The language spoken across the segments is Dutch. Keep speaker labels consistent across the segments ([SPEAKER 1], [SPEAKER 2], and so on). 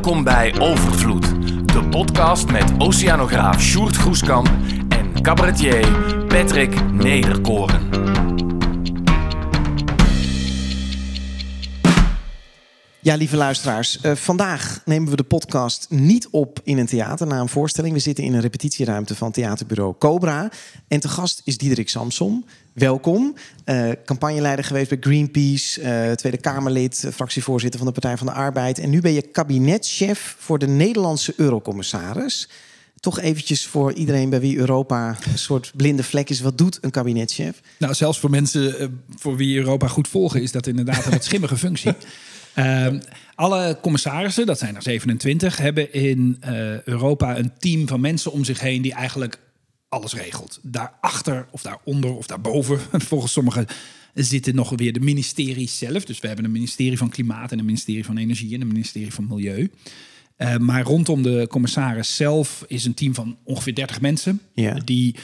[SPEAKER 1] Welkom bij Overvloed, de podcast met oceanograaf Sjoerd Groeskamp en cabaretier Patrick Nederkoren.
[SPEAKER 2] Ja, lieve luisteraars, eh, vandaag nemen we de podcast niet op in een theater na een voorstelling. We zitten in een repetitieruimte van theaterbureau Cobra. En te gast is Diederik Samsom. Welkom. Eh, campagneleider geweest bij Greenpeace, eh, Tweede Kamerlid, fractievoorzitter van de Partij van de Arbeid. En nu ben je kabinetchef voor de Nederlandse eurocommissaris. Toch eventjes voor iedereen bij wie Europa een soort blinde vlek is. Wat doet een kabinetchef?
[SPEAKER 3] Nou, zelfs voor mensen voor wie Europa goed volgen, is dat inderdaad een wat schimmige functie. Ehm, alle commissarissen, dat zijn er 27, hebben in eh, Europa een team van mensen om zich heen die eigenlijk alles regelt. Daarachter of daaronder of daarboven, volgens sommigen zitten nog weer de ministeries zelf. Dus we hebben een ministerie van Klimaat en een ministerie van Energie en een ministerie van Milieu. Uh, maar rondom de commissaris zelf is een team van ongeveer 30 mensen
[SPEAKER 2] Ja.
[SPEAKER 3] die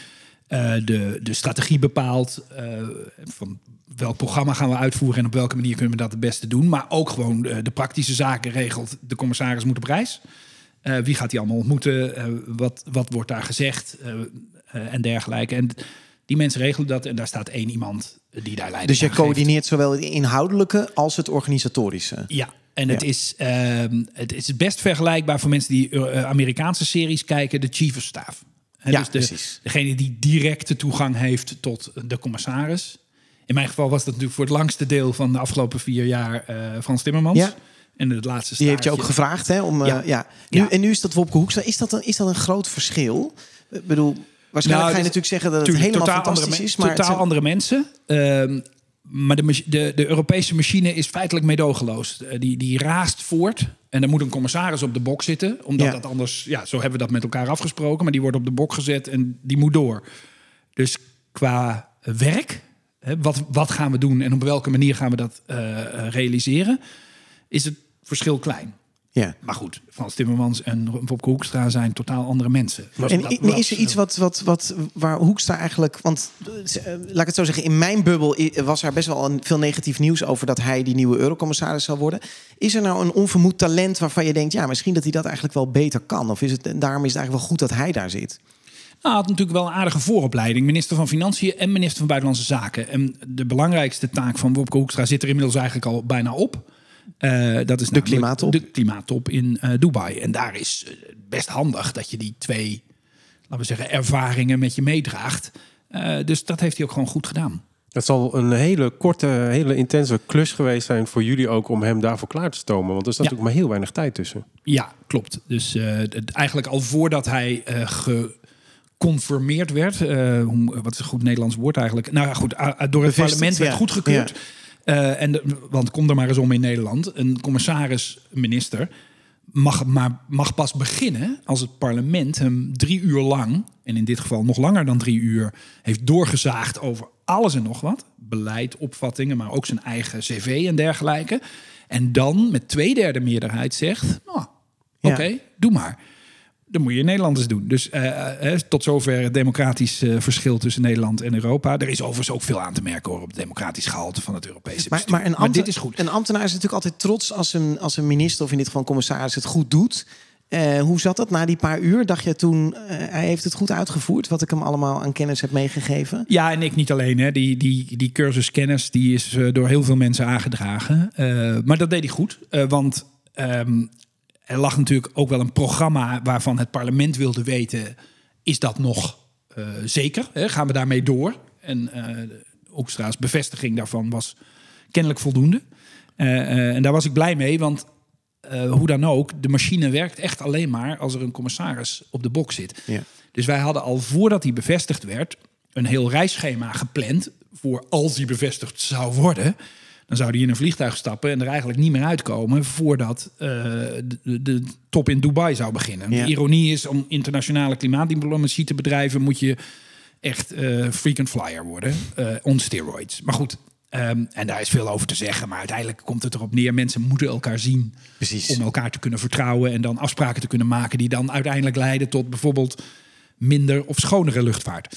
[SPEAKER 3] uh, de, de strategie bepaalt uh, van welk programma gaan we uitvoeren en op welke manier kunnen we dat het beste doen. Maar ook gewoon de, de praktische zaken regelt. De commissaris moet op reis. Uh, wie gaat die allemaal ontmoeten? wat, wat wordt daar gezegd? en dergelijke. En die mensen regelen dat en daar staat één iemand die daar leidt.
[SPEAKER 2] Dus je coördineert zowel het inhoudelijke als het organisatorische?
[SPEAKER 3] Ja, en het, ja. is, uh, het is best vergelijkbaar voor mensen die Amerikaanse series kijken, de chief of staff.
[SPEAKER 2] Ja, dus
[SPEAKER 3] de,
[SPEAKER 2] precies.
[SPEAKER 3] Degene die directe toegang heeft tot de commissaris. In mijn geval was dat natuurlijk voor het langste deel van de afgelopen vier jaar uh, Frans Timmermans.
[SPEAKER 2] Ja.
[SPEAKER 3] En het laatste
[SPEAKER 2] Die heeft je ook gevraagd, hè? Om, ja. ja. Nu, ja. En nu is dat Wopke Hoekstra. Is dat een, is dat een groot verschil? Ik bedoel, waarschijnlijk nou, ga je natuurlijk zeggen dat het helemaal fantastisch is. Maar
[SPEAKER 3] totaal
[SPEAKER 2] het,
[SPEAKER 3] andere mensen. Uh, maar de, de, de, Europese machine is feitelijk meedogenloos. Die, die raast voort. En er moet een commissaris op de bok zitten. Omdat
[SPEAKER 2] Ja.
[SPEAKER 3] dat anders... Ja, zo hebben we dat met elkaar afgesproken. Maar die wordt op de bok gezet en die moet door. Dus qua werk... Hè, wat, wat gaan we doen en op welke manier gaan we dat uh, realiseren... is het verschil klein.
[SPEAKER 2] Ja.
[SPEAKER 3] Maar goed, Frans Timmermans en Wopke Hoekstra zijn totaal andere mensen. Was
[SPEAKER 2] En
[SPEAKER 3] dat-
[SPEAKER 2] i-
[SPEAKER 3] was-
[SPEAKER 2] is er iets wat, wat, wat, waar Hoekstra eigenlijk... Want eh, laat ik het zo zeggen, in mijn bubbel was er best wel een, veel negatief nieuws... over dat hij die nieuwe eurocommissaris zou worden. Is er nou een onvermoed talent waarvan je denkt... ja, misschien dat hij dat eigenlijk wel beter kan? Of is het, en daarom is het eigenlijk wel goed dat hij daar zit?
[SPEAKER 3] Nou, hij had natuurlijk wel een aardige vooropleiding. Minister van Financiën en minister van Buitenlandse Zaken. En de belangrijkste taak van Wopke Hoekstra zit er inmiddels eigenlijk al bijna op. Eh, dat is namelijk
[SPEAKER 2] klimaattop.
[SPEAKER 3] De klimaattop in eh, Dubai. En daar is eh, best handig dat je die twee, laten we zeggen, ervaringen met je meedraagt. Dus dat heeft hij ook gewoon goed gedaan.
[SPEAKER 4] Het zal een hele korte, hele intense klus geweest zijn voor jullie ook om hem daarvoor klaar te stomen. Want er staat
[SPEAKER 3] Ja.
[SPEAKER 4] natuurlijk maar heel weinig tijd tussen.
[SPEAKER 3] Ja, klopt. Dus eigenlijk al voordat hij geconformeerd werd, hoe, wat is een goed Nederlands woord eigenlijk? Nou ja, goed, door het
[SPEAKER 2] Bevestigd,
[SPEAKER 3] parlement werd
[SPEAKER 2] ja.
[SPEAKER 3] goedgekeurd. Eh, en de- want kom er maar eens om in Nederland. Een commissaris, minister, mag, maar, mag pas beginnen als het parlement hem drie uur lang, en in dit geval nog langer dan drie uur, heeft doorgezaagd over alles en nog wat. Beleid, opvattingen, maar ook zijn eigen cv en dergelijke. En dan met twee derde meerderheid zegt, nou,
[SPEAKER 2] Ja.
[SPEAKER 3] oké, doe maar. Dat moet je in Nederland eens doen. Dus eh, eh, tot zover het democratisch eh, verschil tussen Nederland en Europa. Er is overigens ook veel aan te merken hoor, op het democratisch gehalte van het Europese
[SPEAKER 2] Maar,
[SPEAKER 3] bestuur.
[SPEAKER 2] maar,
[SPEAKER 3] dit is goed.
[SPEAKER 2] een ambtenaar is natuurlijk altijd trots als een, als een minister... of in dit geval een commissaris het goed doet. Eh, hoe zat dat na die paar uur? Dacht je toen, eh, hij heeft het goed uitgevoerd... wat ik hem allemaal aan kennis heb meegegeven?
[SPEAKER 3] Ja, en ik niet alleen. Hè. Die, die, die cursus kennis die is eh, door heel veel mensen aangedragen. Eh, maar dat deed hij goed. eh, want ehm, er lag natuurlijk ook wel een programma waarvan het parlement wilde weten... is dat nog eh, zeker? Hè? Gaan we daarmee door? En eh Hoekstra's bevestiging daarvan was kennelijk voldoende. Eh, en daar was ik blij mee, want hoe dan ook... de machine werkt echt alleen maar als er een commissaris op de bok zit.
[SPEAKER 2] Ja.
[SPEAKER 3] Dus wij hadden al voordat hij bevestigd werd een heel reisschema gepland voor als hij bevestigd zou worden. Dan zou hij in een vliegtuig stappen en er eigenlijk niet meer uitkomen voordat eh, de, de top in Dubai zou beginnen.
[SPEAKER 2] Ja.
[SPEAKER 3] De ironie is om internationale klimaatdiplomatie te bedrijven moet je echt eh frequent flyer worden, eh, on steroids. Maar goed, ehm, en daar is veel over te zeggen, maar uiteindelijk komt het erop neer: mensen moeten elkaar zien
[SPEAKER 2] Precies.
[SPEAKER 3] om elkaar te kunnen vertrouwen en dan afspraken te kunnen maken die dan uiteindelijk leiden tot bijvoorbeeld minder of schonere luchtvaart.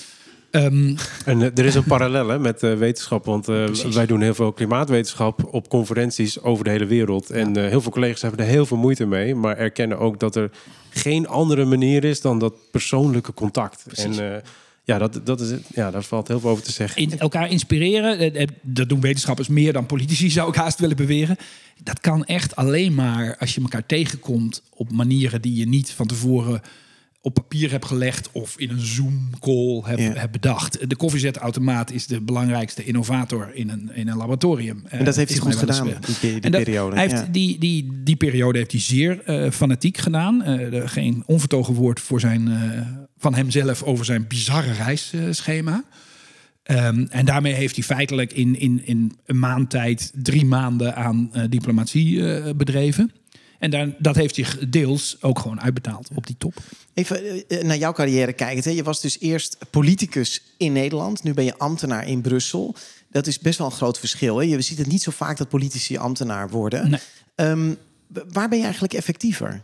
[SPEAKER 3] Ehm,
[SPEAKER 4] En eh, er is een parallel hè, met eh, wetenschap, want eh, wij doen heel veel klimaatwetenschap op conferenties over de hele wereld. En heel veel collega's hebben er heel veel moeite mee, maar erkennen ook dat er geen andere manier is dan dat persoonlijke contact. En ja, dat, dat is, ja, daar valt heel veel over te zeggen.
[SPEAKER 3] in elkaar inspireren, dat doen wetenschappers meer dan politici, zou ik haast willen beweren. Dat kan echt alleen maar als je elkaar tegenkomt op manieren die je niet van tevoren op papier hebt gelegd of in een Zoom-call
[SPEAKER 2] Ja.
[SPEAKER 3] hebt bedacht. De koffiezetautomaat is de belangrijkste innovator in een, in een laboratorium.
[SPEAKER 2] En dat
[SPEAKER 3] Eh,
[SPEAKER 2] heeft hij goed gedaan,
[SPEAKER 3] gezegd.
[SPEAKER 2] die, die
[SPEAKER 3] dat-
[SPEAKER 2] periode.
[SPEAKER 3] Hij heeft die, die, die periode heeft hij zeer eh, fanatiek gedaan. Eh, geen onvertogen woord voor zijn, eh, van hemzelf over zijn bizarre reisschema. Ehm, en daarmee heeft hij feitelijk in, in, in een maand tijd drie maanden aan eh, diplomatie eh, bedreven. En daar, dat heeft zich deels ook gewoon uitbetaald op die top.
[SPEAKER 2] Even eh, naar jouw carrière kijkend. Hè. Je was dus eerst politicus in Nederland. Nu ben je ambtenaar in Brussel. Dat is best wel een groot verschil. Hè. Je ziet het niet zo vaak dat politici ambtenaar worden.
[SPEAKER 3] Nee.
[SPEAKER 2] Ehm, waar ben je eigenlijk effectiever?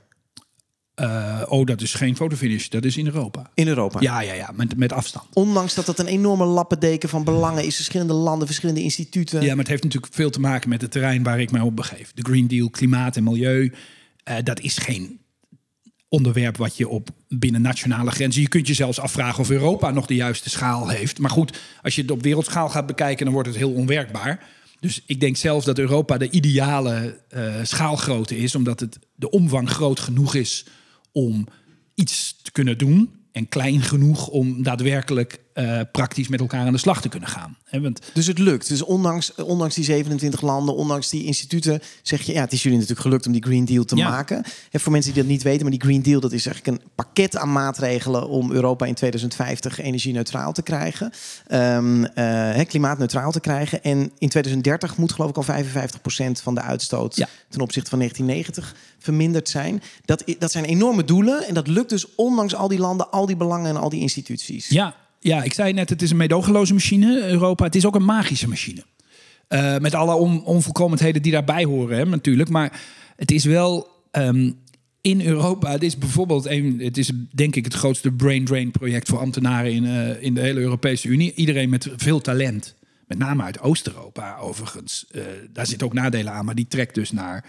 [SPEAKER 3] Eh, oh, dat is geen fotofinish, dat is in Europa.
[SPEAKER 2] In Europa?
[SPEAKER 3] Ja, ja, ja, met, met afstand.
[SPEAKER 2] Ondanks dat dat een enorme lappendeken van belangen is. Verschillende landen, verschillende instituten.
[SPEAKER 3] Ja, maar het heeft natuurlijk veel te maken met het terrein waar ik mij op begeef. De Green Deal, klimaat en milieu. eh, dat is geen onderwerp wat je op binnen nationale grenzen. Je kunt je zelfs afvragen of Europa nog de juiste schaal heeft. Maar goed, als je het op wereldschaal gaat bekijken, dan wordt het heel onwerkbaar. Dus ik denk zelfs dat Europa de ideale eh, schaalgrootte is, omdat het de omvang groot genoeg is om iets te kunnen doen. En klein genoeg om daadwerkelijk eh, praktisch met elkaar aan de slag te kunnen gaan. Want
[SPEAKER 2] Dus het lukt. Dus ondanks, ondanks die 27 landen, ondanks die instituten, zeg je, ja, het is jullie natuurlijk gelukt om die Green Deal te
[SPEAKER 3] Ja.
[SPEAKER 2] maken. En voor mensen die dat niet weten, maar die Green Deal, dat is eigenlijk een pakket aan maatregelen om Europa in 2050 energie-neutraal te krijgen, Ehm, eh, klimaatneutraal te krijgen. En in 2030 moet geloof ik al 55% van de uitstoot
[SPEAKER 3] Ja.
[SPEAKER 2] ten opzichte van 1990 verminderd zijn. Dat, dat zijn enorme doelen en dat lukt dus ondanks al die landen, al die belangen en al die instituties.
[SPEAKER 3] Ja, ja, ik zei net, het is een meedogenloze machine, Europa. Het is ook een magische machine. Eh, met alle on- onvolkomenheden die daarbij horen, hè, natuurlijk. Maar het is wel ehm, in Europa. Het is bijvoorbeeld een, het is denk ik het grootste brain drain project voor ambtenaren in, eh, in de hele Europese Unie. Iedereen met veel talent. Met name uit Oost-Europa, overigens. Eh, daar zitten ook nadelen aan, maar die trekt dus naar,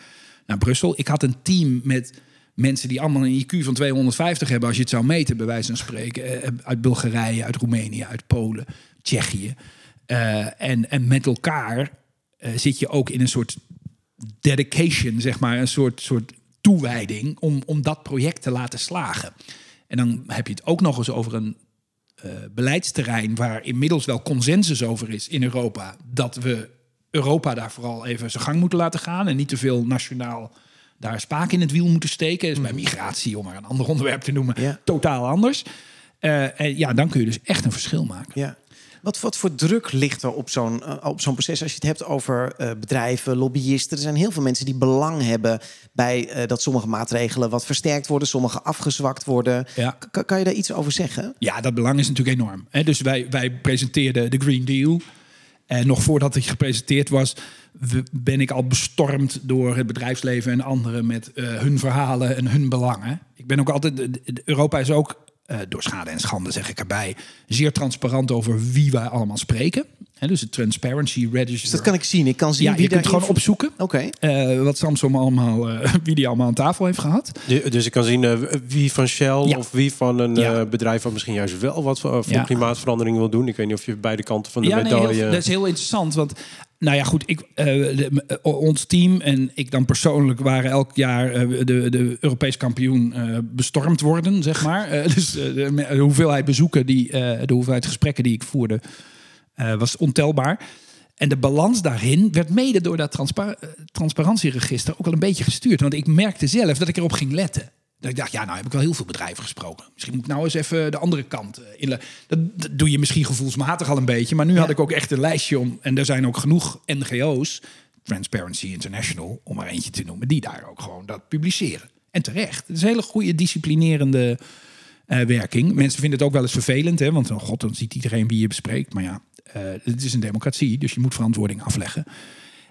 [SPEAKER 3] naar Brussel. Ik had een team met mensen die allemaal een IQ van 250 hebben, als je het zou meten, bij wijze van spreken. Eh, Uit Bulgarije, uit Roemenië, uit Polen, Tsjechië. Eh, en, en met elkaar eh, zit je ook in een soort dedication, zeg maar, een soort, soort toewijding om, om dat project te laten slagen. En dan heb je het ook nog eens over een eh, beleidsterrein waar inmiddels wel consensus over is in Europa dat we Europa daar vooral even zijn gang moeten laten gaan en niet te veel nationaal daar spaak in het wiel moeten steken. Dus bij migratie, om maar een ander onderwerp te noemen,
[SPEAKER 2] Ja.
[SPEAKER 3] totaal anders. Eh, en ja, dan kun je dus echt een verschil maken.
[SPEAKER 2] Ja. Wat, wat voor druk ligt er op zo'n eh, op zo'n proces als je het hebt over eh, bedrijven, lobbyisten? Er zijn heel veel mensen die belang hebben bij dat sommige maatregelen wat versterkt worden, sommige afgezwakt worden.
[SPEAKER 3] Ja.
[SPEAKER 2] Kan je daar iets over zeggen?
[SPEAKER 3] Ja, dat belang is natuurlijk enorm. Hè? Dus wij, wij presenteerden de Green Deal. En nog voordat het gepresenteerd was, ben ik al bestormd door het bedrijfsleven en anderen met eh, hun verhalen en hun belangen. Ik ben ook altijd. Europa is ook eh, door schade en schande, zeg ik erbij, zeer transparant over wie wij allemaal spreken. Hè, dus het Transparency Register.
[SPEAKER 2] Dus dat kan ik zien. Ik kan zien
[SPEAKER 3] ja,
[SPEAKER 2] wie
[SPEAKER 3] je kunt gewoon opzoeken.
[SPEAKER 2] Oké.
[SPEAKER 3] eh, wat Samsung allemaal, eh, wie die allemaal aan tafel heeft gehad.
[SPEAKER 4] Du- Dus ik kan zien wie van Shell
[SPEAKER 3] Ja.
[SPEAKER 4] of wie van een
[SPEAKER 3] Ja.
[SPEAKER 4] eh, bedrijf wat misschien juist wel wat voor, voor
[SPEAKER 3] Ja.
[SPEAKER 4] klimaatverandering wil doen. Ik weet niet of je beide kanten van de
[SPEAKER 3] Ja, nee,
[SPEAKER 4] medaille.
[SPEAKER 3] heel- dat is heel interessant. Want, nou ja, goed, ik, eh, eh, ons team en ik dan persoonlijk waren elk jaar eh, de, de Europees kampioen bestormd worden, zeg maar. Dus de, hoeveelheid bezoeken, die, de hoeveelheid gesprekken die ik voerde, was ontelbaar. En de balans daarin werd mede door dat transpa eh, transparantieregister ook wel een beetje gestuurd. Want ik merkte zelf dat ik erop ging letten. Dat ik dacht, ja, nou heb ik wel heel veel bedrijven gesproken. Misschien moet ik nou eens even de andere kant eh, inle- Dat, doe je misschien gevoelsmatig al een beetje. Maar nu had ik ook echt een lijstje om. En er zijn ook genoeg NGO's, Transparency International, om maar eentje te noemen, die daar ook gewoon dat publiceren. En terecht. Het is een hele goede disciplinerende eh, werking. Mensen vinden het ook wel eens vervelend, hè? want oh god, dan ziet iedereen wie je bespreekt. Maar ja, eh, het is een democratie, dus je moet verantwoording afleggen.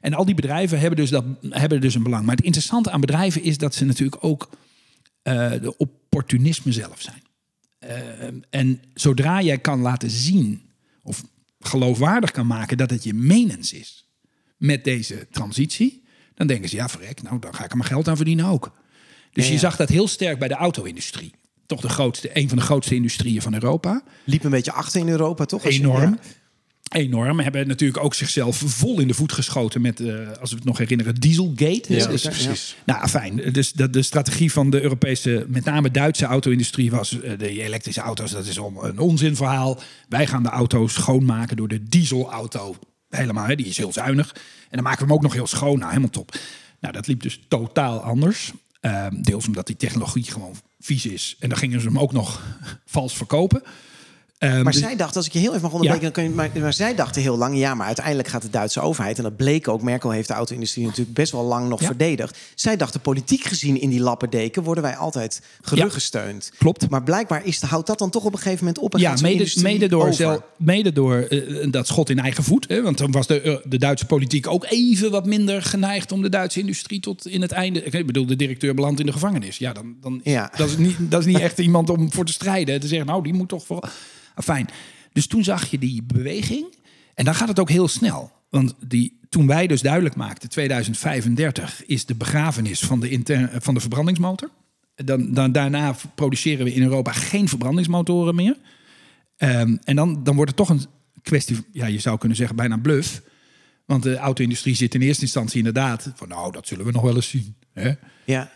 [SPEAKER 3] En al die bedrijven hebben dus, dat, hebben dus een belang. Maar het interessante aan bedrijven is dat ze natuurlijk ook de opportunisme zelf zijn. Eh, en zodra jij kan laten zien of geloofwaardig kan maken dat het je menens is met deze transitie, dan denken ze ja, verrek, nou dan ga ik er mijn geld aan verdienen ook. Dus
[SPEAKER 2] Ja,
[SPEAKER 3] je zag dat heel sterk bij de auto-industrie. Toch de grootste, een van de grootste industrieën van Europa.
[SPEAKER 2] Liep een beetje achter in Europa, toch? Je-
[SPEAKER 3] Enorm.
[SPEAKER 2] ja.
[SPEAKER 3] Enorm. Hebben natuurlijk ook zichzelf vol in de voet geschoten met, eh, als we het nog herinneren, Dieselgate.
[SPEAKER 4] Ja,
[SPEAKER 3] Dus-
[SPEAKER 4] precies.
[SPEAKER 3] nou, fijn. Dus de, de strategie van de Europese, met name Duitse auto-industrie was... eh, de elektrische auto's, dat is om een onzinverhaal. Wij gaan de auto's schoonmaken door de dieselauto. Helemaal, hè, die is heel zuinig. En dan maken we hem ook nog heel schoon. Nou, helemaal top. Nou, dat liep dus totaal anders. Ehm, deels omdat die technologie gewoon vies is. En dan gingen ze hem ook nog vals verkopen. Ehm,
[SPEAKER 2] Maar
[SPEAKER 3] dus-
[SPEAKER 2] zij dacht, als ik je heel even mag onderbreken, dan kun je, maar, maar zij dachten heel lang, ja, maar uiteindelijk gaat de Duitse overheid, en dat bleek ook, Merkel heeft de auto-industrie natuurlijk best wel lang nog
[SPEAKER 3] Ja.
[SPEAKER 2] verdedigd. Zij dachten, politiek gezien in die lappendeken worden wij altijd geruggesteund.
[SPEAKER 3] Klopt.
[SPEAKER 2] Maar blijkbaar is, houdt dat dan toch op een gegeven moment op en
[SPEAKER 3] Ja, mede, mede door,
[SPEAKER 2] over.
[SPEAKER 3] zel- mede door eh, dat schot in eigen voet. Hè, want dan was de, eh, de Duitse politiek ook even wat minder geneigd om de Duitse industrie tot in het einde. Ik bedoel, de directeur belandt in de gevangenis. Ja, dan, dan is,
[SPEAKER 2] Ja.
[SPEAKER 3] Dat, is niet, dat is niet echt iemand om voor te strijden. Te zeggen, nou, die moet toch vooral. Ah, fijn. Dus toen zag je die beweging. En dan gaat het ook heel snel. Want die, toen wij dus duidelijk maakten, 2035 is de begrafenis van de, inter, van de verbrandingsmotor. Dan, dan, daarna produceren we in Europa geen verbrandingsmotoren meer. Ehm, en dan, dan wordt het toch een kwestie, ja, je zou kunnen zeggen, bijna bluff. Want de auto-industrie zit in eerste instantie inderdaad van, nou, dat zullen we nog wel eens zien. Hè?
[SPEAKER 2] Ja,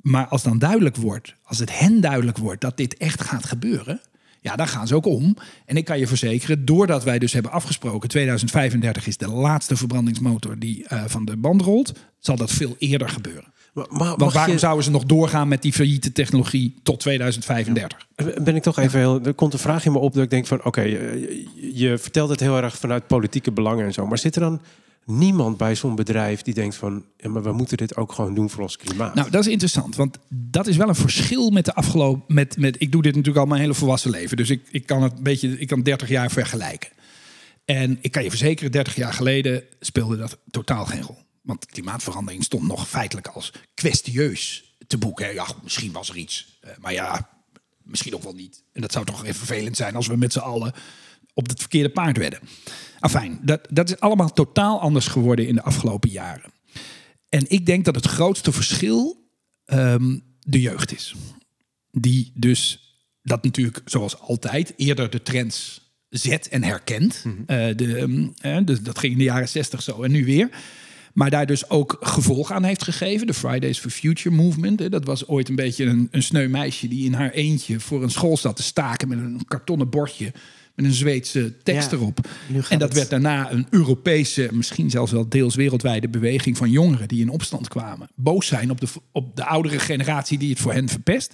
[SPEAKER 3] Maar als dan duidelijk wordt, als het hen duidelijk wordt dat dit echt gaat gebeuren, ja, dan gaan ze ook om. En ik kan je verzekeren, doordat wij dus hebben afgesproken, 2035 is de laatste verbrandingsmotor die eh, van de band rolt, zal dat veel eerder gebeuren.
[SPEAKER 4] Maar,
[SPEAKER 3] Want waarom
[SPEAKER 4] je-
[SPEAKER 3] zouden ze nog doorgaan met die failliete technologie tot 2035?
[SPEAKER 4] Ben ik toch even heel. Er komt een vraag in me op dat ik denk van oké, je, je vertelt het heel erg vanuit politieke belangen en zo. Maar zit er dan niemand bij zo'n bedrijf die denkt van ja, maar we moeten dit ook gewoon doen voor ons klimaat?
[SPEAKER 3] Nou, dat is interessant, want dat is wel een verschil met de afgelopen. Met, met, ik doe dit natuurlijk al mijn hele volwassen leven, dus ik, ik kan het een beetje, ik kan 30 jaar vergelijken. En ik kan je verzekeren, 30 jaar geleden speelde dat totaal geen rol. Want klimaatverandering stond nog feitelijk als kwestieus te boeken. Ja, misschien was er iets, eh, maar ja, misschien ook wel niet. En dat zou toch even vervelend zijn als we met z'n allen op het verkeerde paard wedden. Afijn, dat, dat is allemaal totaal anders geworden in de afgelopen jaren. En ik denk dat het grootste verschil ehm, de jeugd is. Die dus dat natuurlijk, zoals altijd, eerder de trends zet en herkent. Eh, de, ehm, eh, dus dat ging in de jaren 60 zo en nu weer. Maar daar dus ook gevolg aan heeft gegeven. De Fridays for Future movement. hè. Dat was ooit een beetje een, een sneu meisje die in haar eentje voor een school zat te staken met een kartonnen bordje. Met een Zweedse tekst
[SPEAKER 2] Ja,
[SPEAKER 3] erop. En dat
[SPEAKER 2] het-
[SPEAKER 3] werd daarna een Europese, misschien zelfs wel deels wereldwijde beweging van jongeren die in opstand kwamen. Boos zijn op de, op de oudere generatie die het voor hen verpest.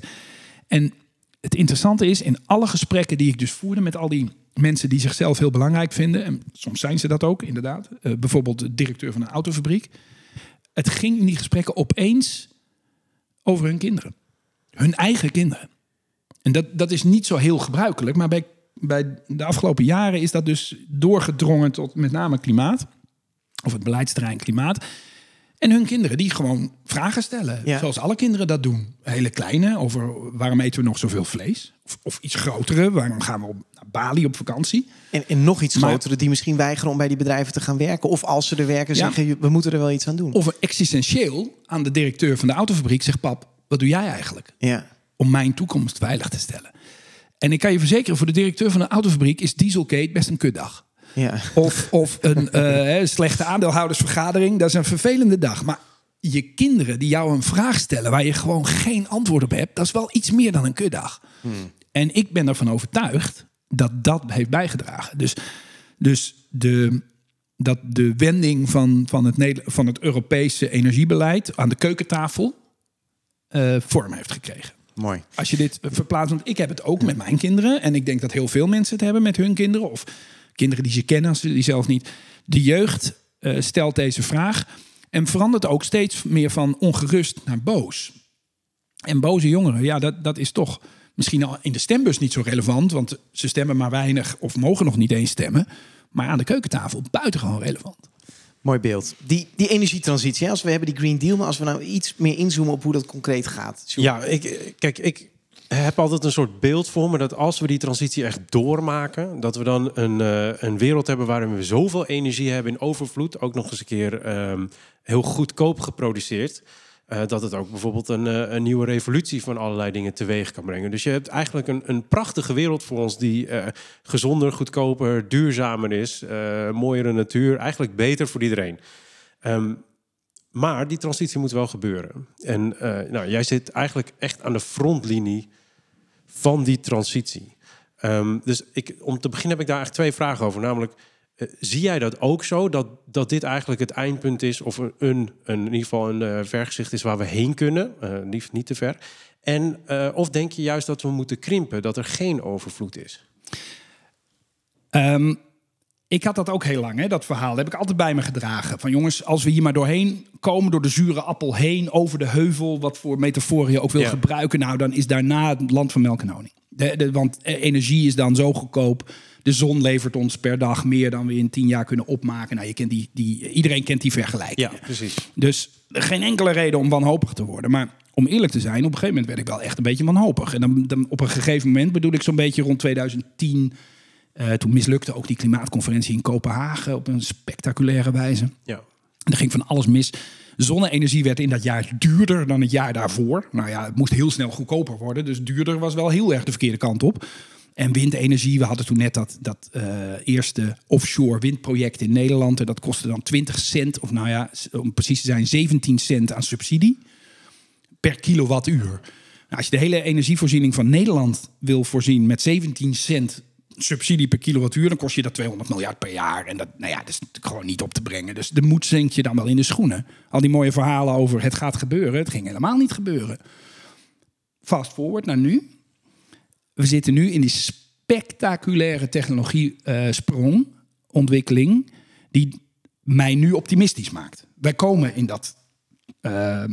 [SPEAKER 3] En het interessante is, in alle gesprekken die ik dus voerde met al die mensen die zichzelf heel belangrijk vinden, en soms zijn ze dat ook inderdaad, eh, bijvoorbeeld de directeur van een autofabriek, het ging in die gesprekken opeens over hun kinderen. Hun eigen kinderen. En dat, dat is niet zo heel gebruikelijk, maar bij, bij de afgelopen jaren is dat dus doorgedrongen tot met name klimaat, of het beleidsterrein klimaat. En hun kinderen die gewoon vragen stellen.
[SPEAKER 2] Ja.
[SPEAKER 3] Zoals alle kinderen dat doen. Hele kleine, over waarom eten we nog zoveel vlees? Of, of iets grotere, waarom gaan we op, naar Bali op vakantie?
[SPEAKER 2] en, en nog iets
[SPEAKER 3] Maar-
[SPEAKER 2] grotere die misschien weigeren om bij die bedrijven te gaan werken. Of als ze er werken,
[SPEAKER 3] Ja.
[SPEAKER 2] zeggen we moeten er wel iets aan doen.
[SPEAKER 3] Of existentieel aan de directeur van de autofabriek zegt... pap, wat doe jij eigenlijk
[SPEAKER 2] ja.
[SPEAKER 3] om mijn toekomst veilig te stellen? En ik kan je verzekeren, voor de directeur van een autofabriek... is Dieselgate best een kutdag.
[SPEAKER 2] Ja.
[SPEAKER 3] Of, of een eh, slechte aandeelhoudersvergadering. Dat is een vervelende dag. Maar je kinderen die jou een vraag stellen waar je gewoon geen antwoord op hebt, dat is wel iets meer dan een kutdag. En ik ben ervan overtuigd dat dat heeft bijgedragen. Dus, dus de, dat de wending van, van, het, van het Europese energiebeleid aan de keukentafel eh, vorm heeft gekregen.
[SPEAKER 2] Mooi.
[SPEAKER 3] Als je dit verplaatst, want ik heb het ook met mijn kinderen. En ik denk dat heel veel mensen het hebben met hun kinderen. Of kinderen die ze kennen, als ze die zelf niet. De jeugd eh, stelt deze vraag. En verandert ook steeds meer van ongerust naar boos. En boze jongeren, ja, dat, dat is toch misschien al in de stembus niet zo relevant. Want ze stemmen maar weinig of mogen nog niet eens stemmen. Maar aan de keukentafel buitengewoon relevant.
[SPEAKER 2] Mooi beeld. Die, die energietransitie, als we hebben die Green Deal, maar als we nou iets meer inzoomen op hoe dat concreet gaat.
[SPEAKER 4] Ja, ik, kijk, ik heb altijd een soort beeld voor me dat als we die transitie echt doormaken, dat we dan een, eh, een wereld hebben waarin we zoveel energie hebben in overvloed, ook nog eens een keer ehm, heel goedkoop geproduceerd. Eh, dat het ook bijvoorbeeld een, eh, een nieuwe revolutie van allerlei dingen teweeg kan brengen. Dus je hebt eigenlijk een, een prachtige wereld voor ons die eh, gezonder, goedkoper, duurzamer is, mooiere natuur, eigenlijk beter voor iedereen. Ehm, maar die transitie moet wel gebeuren. En nou, jij zit eigenlijk echt aan de frontlinie van die transitie. Ehm, dus ik, om te beginnen heb ik daar eigenlijk twee vragen over. Namelijk, eh, zie jij dat ook zo? Dat, dat dit eigenlijk het eindpunt is, of een, een, in ieder geval een eh, vergezicht is waar we heen kunnen, eh, liefst niet te ver. En of denk je juist dat we moeten krimpen, dat er geen overvloed is?
[SPEAKER 3] Ehm, ik had dat ook heel lang, hè, dat verhaal. Dat heb ik altijd bij me gedragen. Van jongens, als we hier maar doorheen komen, door de zure appel heen, over de heuvel, wat voor metafoor je ook wil
[SPEAKER 4] Ja.
[SPEAKER 3] gebruiken, nou, dan is daarna het land van melk en honing. De, de, want energie is dan zo goedkoop. De zon levert ons per dag meer dan we in tien jaar kunnen opmaken. Nou, je kent die, die, iedereen kent die vergelijking.
[SPEAKER 4] precies.
[SPEAKER 3] Dus geen enkele reden om wanhopig te worden. Maar om eerlijk te zijn, op een gegeven moment werd ik wel echt een beetje wanhopig. En dan, dan op een gegeven moment bedoel ik zo'n beetje rond 2010. eh, toen mislukte ook die klimaatconferentie in Kopenhagen op een spectaculaire wijze.
[SPEAKER 4] Ja.
[SPEAKER 3] En er ging van alles mis. Zonne-energie werd in dat jaar duurder dan het jaar daarvoor. Nou ja, het moest heel snel goedkoper worden. Dus duurder was wel heel erg de verkeerde kant op. En windenergie, we hadden toen net dat, dat eh, eerste offshore windproject in Nederland. En dat kostte dan 20 cent, of nou ja, om precies te zijn, 17 cent aan subsidie per kilowattuur. Nou, als je de hele energievoorziening van Nederland wil voorzien met 17 cent subsidie per kilowattuur, dan kost je dat 200 miljard per jaar. En dat, nou ja, dat is gewoon niet op te brengen. Dus de moed zinkt je dan wel in de schoenen. Al die mooie verhalen over het gaat gebeuren, het ging helemaal niet gebeuren. Fast forward naar nu. We zitten nu in die spectaculaire technologie-sprong, ontwikkeling, die mij nu optimistisch maakt. Wij komen in dat eh,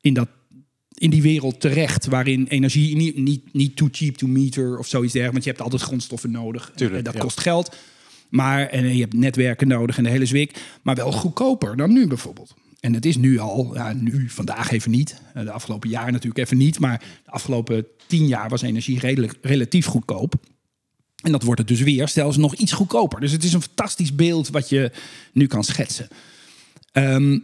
[SPEAKER 3] in, dat, in die wereld terecht waarin energie niet, niet, niet too cheap to meter of zoiets dergelijks. Want je hebt altijd grondstoffen nodig.
[SPEAKER 4] Tuurlijk,
[SPEAKER 3] en dat
[SPEAKER 4] ja.
[SPEAKER 3] kost geld. Maar en je hebt netwerken nodig en de hele zwik. Maar wel goedkoper dan nu bijvoorbeeld. En het is nu al, ja, nu vandaag even niet. Eh, De afgelopen jaar natuurlijk even niet. Maar de afgelopen tien jaar was energie redelijk, relatief goedkoop. En dat wordt het dus weer, zelfs nog iets goedkoper. Dus het is een fantastisch beeld wat je nu kan schetsen. Ehm,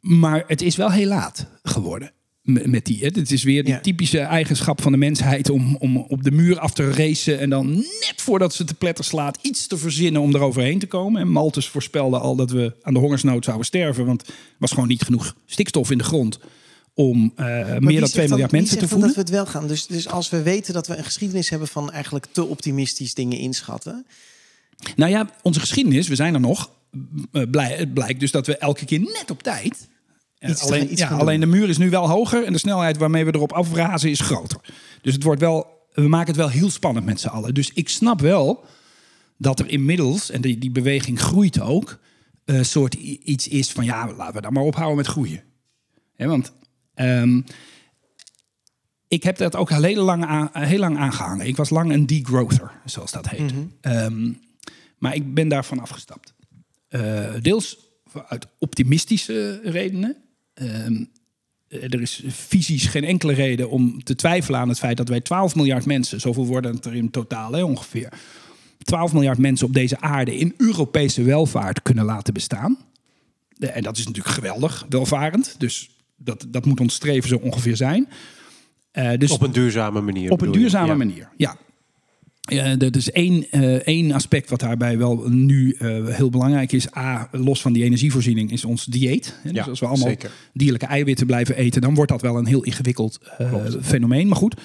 [SPEAKER 3] maar het is wel heel laat geworden. Met die, hè. Het is weer die
[SPEAKER 2] Ja.
[SPEAKER 3] typische eigenschap van de mensheid om, om op de muur af te racen. En dan net voordat ze te pletter slaat, iets te verzinnen om eroverheen te komen. En Malthus voorspelde al dat we aan de hongersnood zouden sterven. Want er was gewoon niet genoeg stikstof in de grond om eh, meer dan 2 miljard mensen te
[SPEAKER 2] voeden. dat we het wel gaan. Dus, dus als we weten dat we een geschiedenis hebben van eigenlijk te optimistisch dingen inschatten.
[SPEAKER 3] Nou ja, onze geschiedenis, we zijn er nog. Eh, blijkt dus dat we elke keer net op tijd. Eh,
[SPEAKER 2] Iets
[SPEAKER 3] alleen,
[SPEAKER 2] iets
[SPEAKER 3] ja, alleen de muur is nu wel hoger en de snelheid waarmee we erop afrazen is groter. Dus het wordt wel, we maken het wel heel spannend met z'n allen. Dus ik snap wel dat er inmiddels, en die, die beweging groeit ook, een soort i- iets is van ja, laten we dan maar ophouden met groeien. Want ehm, ik heb dat ook heel lang, aan, heel lang aangehangen. Ik was lang een degrowther, zoals dat heet. Ehm, maar ik ben daarvan afgestapt. Eh, deels uit optimistische redenen. Ehm, er is fysisch geen enkele reden om te twijfelen aan het feit dat wij 12 miljard mensen, zoveel worden het er in totaal hè, ongeveer, 12 miljard mensen op deze aarde in Europese welvaart kunnen laten bestaan. En dat is natuurlijk geweldig, welvarend. Dus dat, dat moet ons streven zo ongeveer zijn. Eh, dus
[SPEAKER 4] Op een duurzame manier.
[SPEAKER 3] op een
[SPEAKER 4] je?
[SPEAKER 3] duurzame
[SPEAKER 4] Ja.
[SPEAKER 3] manier, ja. Ja, er is één, eh, één aspect wat daarbij wel nu eh, heel belangrijk is. A, los van die energievoorziening, is ons dieet. Dus als we allemaal
[SPEAKER 4] zeker.
[SPEAKER 3] dierlijke eiwitten blijven eten, dan wordt dat wel een heel ingewikkeld eh, fenomeen. Maar goed,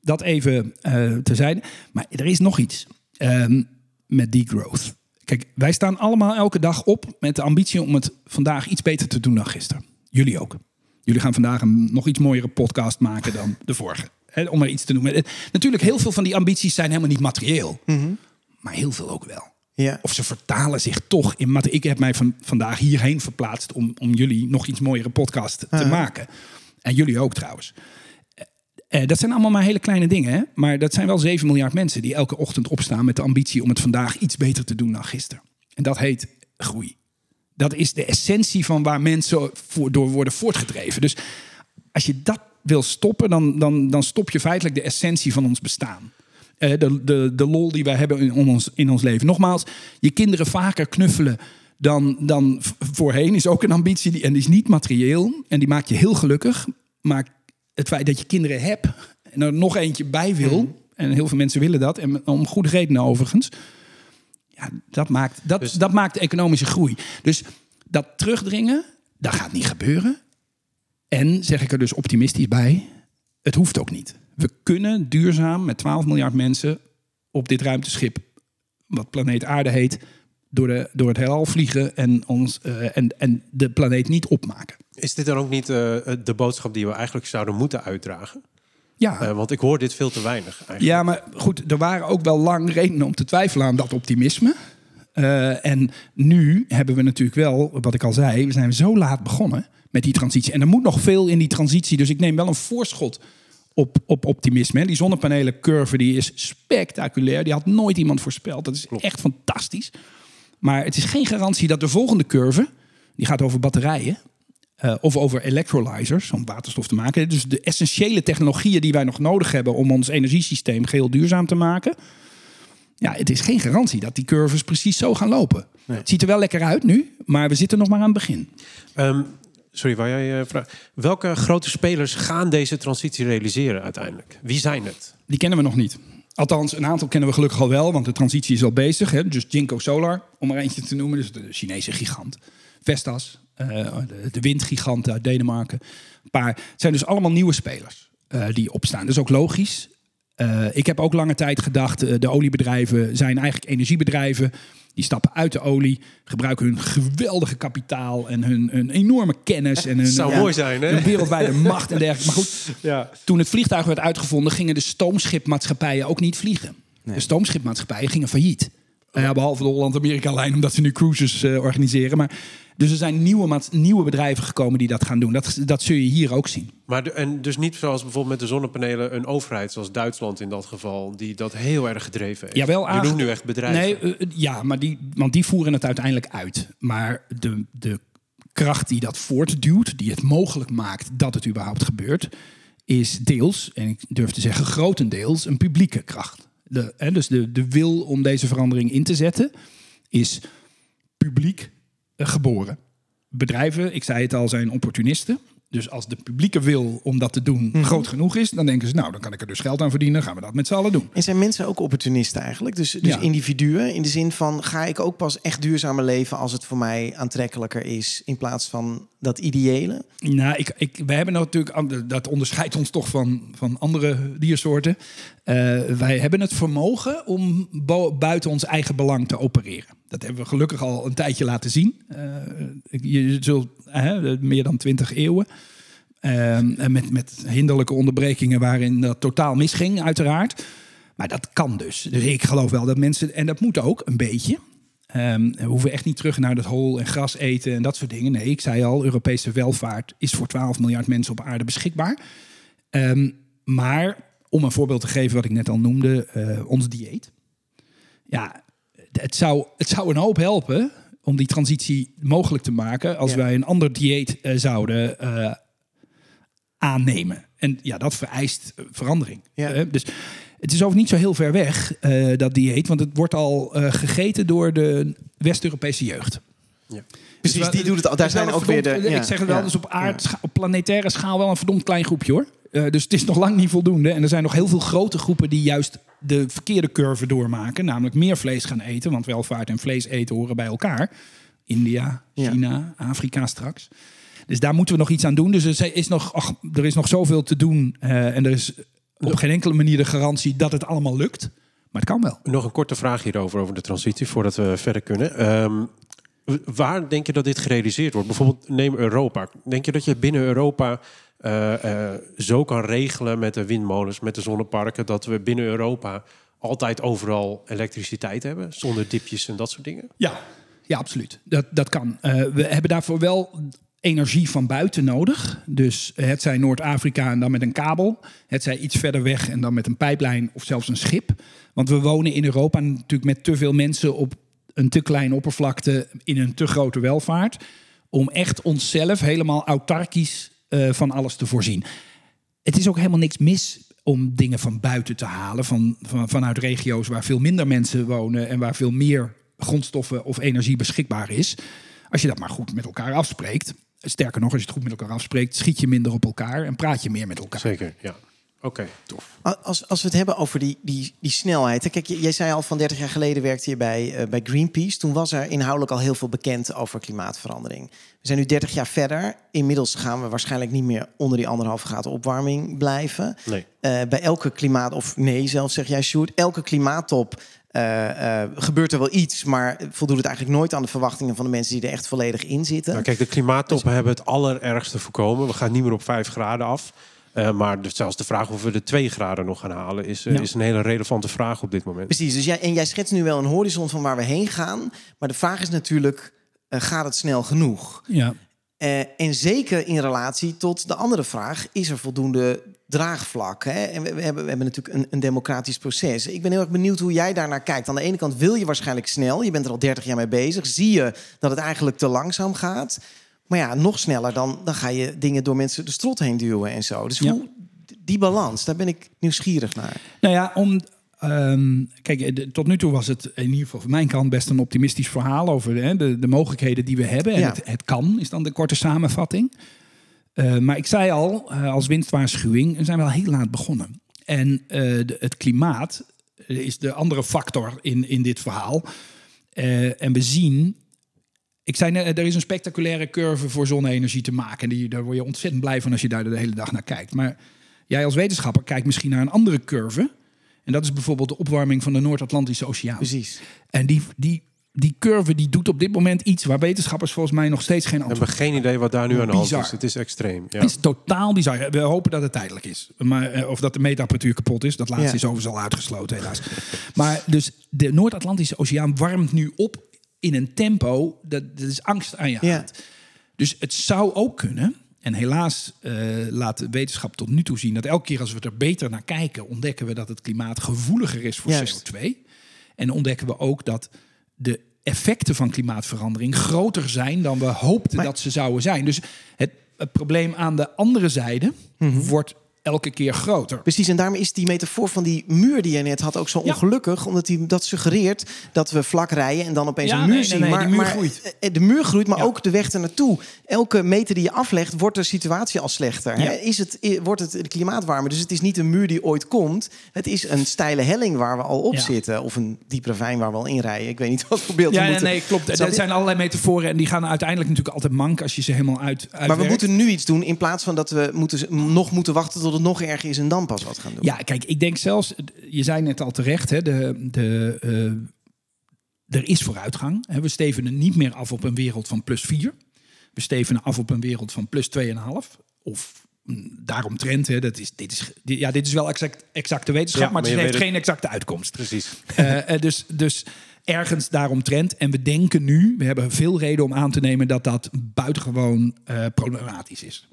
[SPEAKER 3] dat even eh terzijde. Maar er is nog iets ehm, met degrowth. Kijk, wij staan allemaal elke dag op met de ambitie om het vandaag iets beter te doen dan gisteren. Jullie ook. Jullie gaan vandaag een nog iets mooiere podcast maken dan de vorige. Hè, om maar iets te noemen. Eh, Natuurlijk, heel veel van die ambities zijn helemaal niet materieel. Maar heel veel ook wel.
[SPEAKER 2] Ja.
[SPEAKER 3] Of ze vertalen zich toch in materie. Ik heb mij van, vandaag hierheen verplaatst om, om jullie nog iets mooiere podcast te maken. En jullie ook trouwens. Eh, dat zijn allemaal maar hele kleine dingen. Hè? Maar dat zijn wel 7 miljard mensen die elke ochtend opstaan met de ambitie om het vandaag iets beter te doen dan gisteren. En dat heet groei. Dat is de essentie van waar mensen voor, door worden voortgedreven. Dus als je dat wil stoppen, dan, dan, dan stop je feitelijk de essentie van ons bestaan. Eh, de, de, de lol die wij hebben in ons, in ons leven. Nogmaals, je kinderen vaker knuffelen dan, dan voorheen is ook een ambitie. Die, en die is niet materieel. En die maakt je heel gelukkig. Maar het feit dat je kinderen hebt en er nog eentje bij wil. En heel veel mensen willen dat. En om goede redenen overigens. Ja, dat maakt, dat,
[SPEAKER 4] Dus-
[SPEAKER 3] dat maakt de economische groei. Dus dat terugdringen, dat gaat niet gebeuren. En zeg ik er dus optimistisch bij, het hoeft ook niet. We kunnen duurzaam met 12 miljard mensen op dit ruimteschip, wat planeet Aarde heet, door, de, door het heelal vliegen en, ons, eh, en, en de planeet niet opmaken.
[SPEAKER 4] Is dit dan ook niet eh, de boodschap die we eigenlijk zouden moeten uitdragen?
[SPEAKER 3] Ja,
[SPEAKER 4] Eh, want ik hoor dit veel te weinig eigenlijk.
[SPEAKER 3] Ja, maar goed, er waren ook wel lang redenen om te twijfelen aan dat optimisme. Eh, en nu hebben we natuurlijk wel, wat ik al zei, we zijn zo laat begonnen met die transitie. En er moet nog veel in die transitie, dus ik neem wel een voorschot op, op optimisme. Die zonnepanelencurve die is spectaculair, die had nooit iemand voorspeld. Dat is echt fantastisch. Maar het is geen garantie dat de volgende curve, die gaat over batterijen, eh, of over electrolyzers, om waterstof te maken. Dus de essentiële technologieën die wij nog nodig hebben om ons energiesysteem geheel duurzaam te maken. Ja, het is geen garantie dat die curves precies zo gaan lopen. Het ziet er wel lekker uit nu, maar we zitten nog maar aan het begin.
[SPEAKER 4] Ehm, sorry, waar jij uh, vraagt. Welke grote spelers gaan deze transitie realiseren uiteindelijk? Wie zijn het?
[SPEAKER 3] Die kennen we nog niet. Althans, een aantal kennen we gelukkig al wel, want de transitie is al bezig. Hè? Dus Jinko Solar, om er eentje te noemen, dus de Chinese gigant. Vestas, eh, de, windgigant uit Denemarken. Paar. Het zijn dus allemaal nieuwe spelers eh, die opstaan. Dat is ook logisch. Uh, ik heb ook lange tijd gedacht, uh, de oliebedrijven zijn eigenlijk energiebedrijven. Die stappen uit de olie, gebruiken hun geweldige kapitaal en hun, hun enorme kennis. En hun,
[SPEAKER 4] zou
[SPEAKER 3] ja,
[SPEAKER 4] mooi zijn, hè?
[SPEAKER 3] Hun wereldwijde macht en dergelijke. Maar goed,
[SPEAKER 4] Ja.
[SPEAKER 3] toen het vliegtuig werd uitgevonden, gingen de stoomschipmaatschappijen ook niet vliegen. De stoomschipmaatschappijen gingen failliet. Uh, ja, behalve de Holland-Amerika-lijn, omdat ze nu cruises uh, organiseren. Maar, dus er zijn nieuwe, nieuwe bedrijven gekomen die dat gaan doen. Dat, dat zul je hier ook zien.
[SPEAKER 4] Maar de, en dus niet zoals bijvoorbeeld met de zonnepanelen een overheid, zoals Duitsland in dat geval, die dat heel erg gedreven heeft.
[SPEAKER 3] Jawel,
[SPEAKER 4] Je noemt nu echt bedrijven.
[SPEAKER 3] Nee, uh, ja, maar die, want die voeren het uiteindelijk uit. Maar de, de kracht die dat voortduwt, die het mogelijk maakt dat het überhaupt gebeurt, is deels, en ik durf te zeggen grotendeels, een publieke kracht. De, hè, dus de, de wil om deze verandering in te zetten is publiek geboren. Bedrijven, ik zei het al, zijn opportunisten. Dus als de publieke wil om dat te doen
[SPEAKER 2] Mhm.
[SPEAKER 3] groot genoeg is, dan denken ze, nou, dan kan ik er dus geld aan verdienen, gaan we dat met z'n allen doen.
[SPEAKER 2] En zijn mensen ook opportunisten eigenlijk? Dus, dus
[SPEAKER 3] Ja.
[SPEAKER 2] individuen in de zin van, ga ik ook pas echt duurzamer leven als het voor mij aantrekkelijker is, in plaats van dat ideële?
[SPEAKER 3] Nou, ik, ik, wij hebben natuurlijk, dat onderscheidt ons toch van, van andere diersoorten. Uh, wij hebben het vermogen om buiten ons eigen belang te opereren. Dat hebben we gelukkig al een tijdje laten zien. Uh, je zult meer dan twintig eeuwen. Uh, met, met hinderlijke onderbrekingen waarin dat totaal misging, uiteraard. Maar dat kan dus. Dus ik geloof wel dat mensen, en dat moet ook een beetje. Um, we hoeven echt niet terug naar dat hol en gras eten en dat soort dingen. Nee, ik zei al, Europese welvaart is voor 12 miljard mensen op aarde beschikbaar. Um, maar om een voorbeeld te geven wat ik net al noemde, uh, ons dieet. Ja, het zou, het zou een hoop helpen om die transitie mogelijk te maken als ja. wij een ander dieet uh, zouden uh, aannemen. En ja, dat vereist verandering. Ja. dus het is over niet zo heel ver weg, dat dieet. Want het wordt al gegeten door de West-Europese jeugd.
[SPEAKER 2] Ja. Precies, dus die doet het al. Daar zijn ook
[SPEAKER 3] verdomd,
[SPEAKER 2] weer de...
[SPEAKER 3] Ja, ik zeg het wel, ja, dus op, aard, ja. op planetaire schaal wel een verdomd klein groepje hoor. Uh, dus het is nog lang niet voldoende. En er zijn nog heel veel grote groepen die juist de verkeerde curve doormaken. Namelijk meer vlees gaan eten. Want welvaart en vlees eten horen bij elkaar. India, China, Afrika straks. Dus daar moeten we nog iets aan doen. Dus er is nog, ach, er is nog zoveel te doen. en er is op geen enkele manier de garantie dat het allemaal lukt. Maar het kan wel.
[SPEAKER 4] Nog een korte vraag hierover, over de transitie, voordat we verder kunnen. Um, waar denk je dat dit gerealiseerd wordt? Bijvoorbeeld neem Europa. Denk je dat je binnen Europa uh, uh, zo kan regelen met de windmolens, met de zonneparken, dat we binnen Europa altijd overal elektriciteit hebben, zonder dipjes en dat soort dingen?
[SPEAKER 3] Ja, ja absoluut. Dat, dat kan. Uh, we hebben daarvoor wel energie van buiten nodig. Dus het zij Noord-Afrika en dan met een kabel. Het zij iets verder weg en dan met een pijplijn of zelfs een schip. Want we wonen in Europa natuurlijk met te veel mensen op een te kleine oppervlakte in een te grote welvaart. Om echt onszelf helemaal autarkisch uh, van alles te voorzien. het is ook helemaal niks mis om dingen van buiten te halen. Van, van, vanuit regio's waar veel minder mensen wonen en waar veel meer grondstoffen of energie beschikbaar is. Als je dat maar goed met elkaar afspreekt. Sterker nog, als je het goed met elkaar afspreekt, schiet je minder op elkaar en praat je meer met elkaar.
[SPEAKER 4] Zeker, ja. Oké, tof.
[SPEAKER 2] Als, als we het hebben over die, die, die snelheid. hè. Kijk, jij zei al van 30 jaar geleden werkte je bij, eh, bij Greenpeace. Toen was er inhoudelijk al heel veel bekend over klimaatverandering. We zijn nu 30 jaar verder. Inmiddels gaan we waarschijnlijk niet meer onder die anderhalve graden opwarming blijven.
[SPEAKER 4] Nee.
[SPEAKER 2] Eh, bij elke klimaat, of nee, zelfs zeg jij, Sjoerd, elke klimaattop eh, gebeurt er wel iets, maar voldoet het eigenlijk nooit aan de verwachtingen van de mensen die er echt volledig in zitten.
[SPEAKER 4] Nou, kijk, de klimaattoppen hebben het allerergste voorkomen. We gaan niet meer op 5 graden af. Eh, maar zelfs de vraag of we de 2 graden nog gaan halen... Is, eh,
[SPEAKER 3] Ja.
[SPEAKER 4] is een hele relevante vraag op dit moment.
[SPEAKER 2] Precies, dus jij, en jij schetst nu wel een horizon van waar we heen gaan. Maar de vraag is natuurlijk, eh, gaat het snel genoeg?
[SPEAKER 3] Ja.
[SPEAKER 2] Eh, en zeker in relatie tot de andere vraag, is er voldoende draagvlak? Hè? En we, we hebben, we hebben natuurlijk een, een democratisch proces. Ik ben heel erg benieuwd hoe jij daarnaar kijkt. Aan de ene kant wil je waarschijnlijk snel, je bent er al 30 jaar mee bezig. Zie je dat het eigenlijk te langzaam gaat. Maar ja, nog sneller, dan, dan ga je dingen door mensen de strot heen duwen en zo. Dus
[SPEAKER 3] Ja.
[SPEAKER 2] hoe, die balans, daar ben ik nieuwsgierig naar.
[SPEAKER 3] Nou ja, om. ehm, kijk, eh, de- tot nu toe was het in ieder geval van mijn kant best een optimistisch verhaal over de, de mogelijkheden die we hebben. En
[SPEAKER 2] Ja.
[SPEAKER 3] het, het kan, is dan de korte samenvatting. Eh, maar ik zei al, eh, als winstwaarschuwing, we zijn wel heel laat begonnen. En de- het klimaat is de andere factor in, in dit verhaal. En we zien. Ik zei net, er is een spectaculaire curve voor zonne-energie te maken. En die, daar word je ontzettend blij van als je daar de hele dag naar kijkt. Maar jij als wetenschapper kijkt misschien naar een andere curve. En dat is bijvoorbeeld de opwarming van de Noord-Atlantische Oceaan.
[SPEAKER 2] Precies.
[SPEAKER 3] En die, die, die curve die doet op dit moment iets waar wetenschappers volgens mij nog steeds geen
[SPEAKER 4] We
[SPEAKER 3] antwoord
[SPEAKER 4] hebben geen idee wat daar nu aan de hand is. Het is extreem. Ja.
[SPEAKER 3] Het is totaal bizar. We hopen dat het tijdelijk is. Maar, eh, of dat de meetapparatuur kapot is. Dat laatste
[SPEAKER 2] Ja.
[SPEAKER 3] is overigens al uitgesloten, helaas. Maar dus de Noord-Atlantische Oceaan warmt nu op in een tempo. Dat, dat is angst aan je
[SPEAKER 2] Ja.
[SPEAKER 3] hand. Dus het zou ook kunnen. En helaas eh, laat de wetenschap tot nu toe zien dat elke keer als we er beter naar kijken, ontdekken we dat het klimaat gevoeliger is voor
[SPEAKER 2] Juist.
[SPEAKER 3] CO2. En ontdekken we ook dat de effecten van klimaatverandering groter zijn dan we hoopten
[SPEAKER 2] Maar-
[SPEAKER 3] dat ze zouden zijn. Dus het, het probleem aan de andere zijde
[SPEAKER 2] Mhm.
[SPEAKER 3] wordt elke keer groter.
[SPEAKER 2] Precies, en daarom is die metafoor van die muur die je net had ook zo
[SPEAKER 3] Ja.
[SPEAKER 2] ongelukkig. Omdat die dat suggereert dat we vlak rijden en dan opeens
[SPEAKER 3] Ja,
[SPEAKER 2] een muur
[SPEAKER 3] nee,
[SPEAKER 2] zien.
[SPEAKER 3] nee,
[SPEAKER 2] maar
[SPEAKER 3] die muur
[SPEAKER 2] maar,
[SPEAKER 3] groeit.
[SPEAKER 2] eh, De muur groeit, maar
[SPEAKER 3] Ja.
[SPEAKER 2] ook de weg ernaartoe. Elke meter die je aflegt, wordt de situatie al slechter. Hè? Is het, wordt het de klimaat warmer? Dus het is niet een muur die ooit komt. Het is een steile helling waar we al op zitten. Of een diep ravijn waar we al in rijden. Ik weet niet wat voor beeld
[SPEAKER 3] Ja, nee,
[SPEAKER 2] moeten...
[SPEAKER 3] nee, klopt. Er zijn allerlei metaforen en die gaan uiteindelijk natuurlijk altijd mank als je ze helemaal uit.
[SPEAKER 2] Maar we
[SPEAKER 3] uitwerkt.
[SPEAKER 2] moeten nu iets doen in plaats van dat we moeten, nog moeten wachten tot het nog erger is en dan pas wat gaan doen.
[SPEAKER 3] Ja, kijk, ik denk zelfs, je zei net al terecht, hè, de, de, eh, er is vooruitgang. Hè. We stevenen niet meer af op een wereld van plus 4. We stevenen af op een wereld van plus 2,5. Of mm, daaromtrent, hè, dat is, dit, is, dit- ja, dit is wel exact, exacte wetenschap,
[SPEAKER 4] Ja,
[SPEAKER 3] maar
[SPEAKER 4] maar
[SPEAKER 3] het heeft
[SPEAKER 4] het-
[SPEAKER 3] geen exacte uitkomst.
[SPEAKER 4] Precies.
[SPEAKER 3] Eh, eh, dus, dus ergens daaromtrent. En we denken nu, we hebben veel reden om aan te nemen dat dat buitengewoon eh, problematisch is.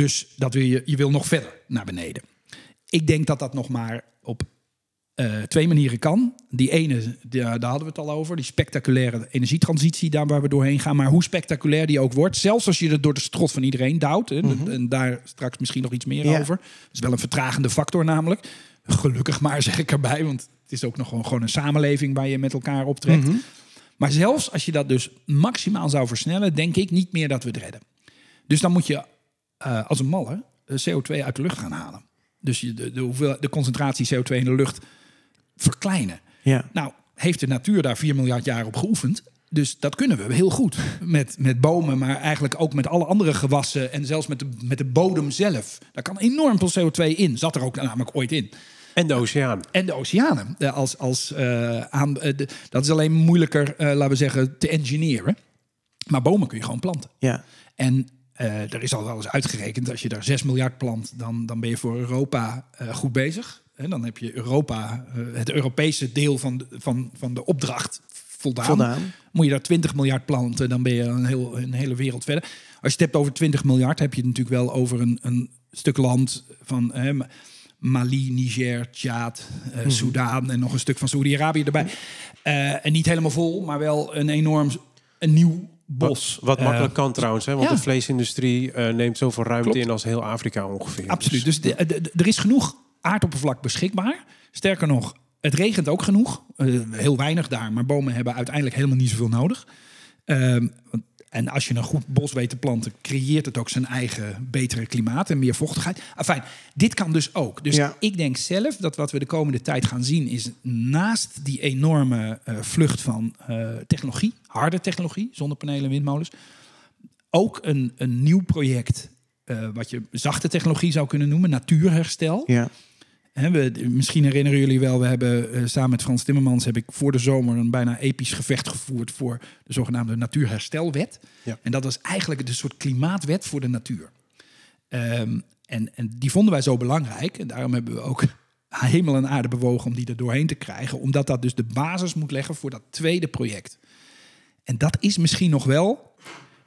[SPEAKER 3] Dus dat wil je, je wil nog verder naar beneden. Ik denk dat dat nog maar op eh, twee manieren kan. Die ene, daar, daar hadden we het al over, die spectaculaire energietransitie, daar waar we doorheen gaan. Maar hoe spectaculair die ook wordt, zelfs als je het door de strot van iedereen duwt, hè, en daar straks misschien nog iets meer
[SPEAKER 2] Ja.
[SPEAKER 3] over. Dat is wel een vertragende factor namelijk. Gelukkig maar, zeg ik erbij, want het is ook nog gewoon, gewoon een samenleving waar je met elkaar optrekt. Maar zelfs als je dat dus maximaal zou versnellen, denk ik niet meer dat we het redden. Dus dan moet je eh, als een malle eh, CO2 uit de lucht gaan halen. Dus je, de, de, hoeveel, de concentratie CO2 in de lucht verkleinen.
[SPEAKER 2] Ja.
[SPEAKER 3] Nou, heeft de natuur daar 4 miljard jaar op geoefend. Dus dat kunnen we heel goed. Met, met bomen, maar eigenlijk ook met alle andere gewassen. En zelfs met de, met de bodem zelf. Daar kan enorm veel CO2 in. Zat er ook namelijk ooit in.
[SPEAKER 4] En de oceaan.
[SPEAKER 3] En de oceanen. Eh, Als, als, aan, de- dat is alleen moeilijker, laten we zeggen, te engineeren. Maar bomen kun je gewoon planten.
[SPEAKER 2] Ja.
[SPEAKER 3] En eh, er is al wel eens uitgerekend, als je daar 6 miljard plant, dan, dan ben je voor Europa eh, goed bezig. En dan heb je Europa, eh, het Europese deel van de, van, van de opdracht voldaan.
[SPEAKER 2] Voldaan.
[SPEAKER 3] Moet je daar 20 miljard planten, dan ben je een, heel, een hele wereld verder. Als je het hebt over 20 miljard, heb je het natuurlijk wel over een, een stuk land van Mali, Niger, Tjaad, Soudaan en nog een stuk van Saoedi-Arabië erbij. En niet helemaal vol, maar wel een enorm een nieuw bos.
[SPEAKER 4] Wat
[SPEAKER 3] eh,
[SPEAKER 4] makkelijk kan trouwens, hè? want
[SPEAKER 3] ja.
[SPEAKER 4] de vleesindustrie eh, neemt zoveel ruimte
[SPEAKER 3] Klopt.
[SPEAKER 4] in als heel Afrika ongeveer.
[SPEAKER 3] Absoluut. Dus de- de- de- er is genoeg aardoppervlak beschikbaar. Sterker nog, het regent ook genoeg. Eh, heel weinig daar, maar bomen hebben uiteindelijk helemaal niet zoveel nodig. Ehm, en als je een goed bos weet te planten, creëert het ook zijn eigen betere klimaat en meer vochtigheid. Enfin, dit kan dus ook. Dus
[SPEAKER 2] Ja.
[SPEAKER 3] ik denk zelf dat wat we de komende tijd gaan zien is naast die enorme eh, vlucht van eh, technologie, harde technologie, zonnepanelen en windmolens, ook een, een nieuw project, eh, wat je zachte technologie zou kunnen noemen, natuurherstel.
[SPEAKER 2] Ja.
[SPEAKER 3] We, misschien herinneren jullie wel, we hebben eh, samen met Frans Timmermans heb ik voor de zomer een bijna episch gevecht gevoerd voor de zogenaamde Natuurherstelwet.
[SPEAKER 4] Ja.
[SPEAKER 3] En dat was eigenlijk een soort klimaatwet voor de natuur. Ehm, en, en die vonden wij zo belangrijk. En daarom hebben we ook hemel en aarde bewogen om die er doorheen te krijgen. Omdat dat dus de basis moet leggen voor dat tweede project. En dat is misschien nog wel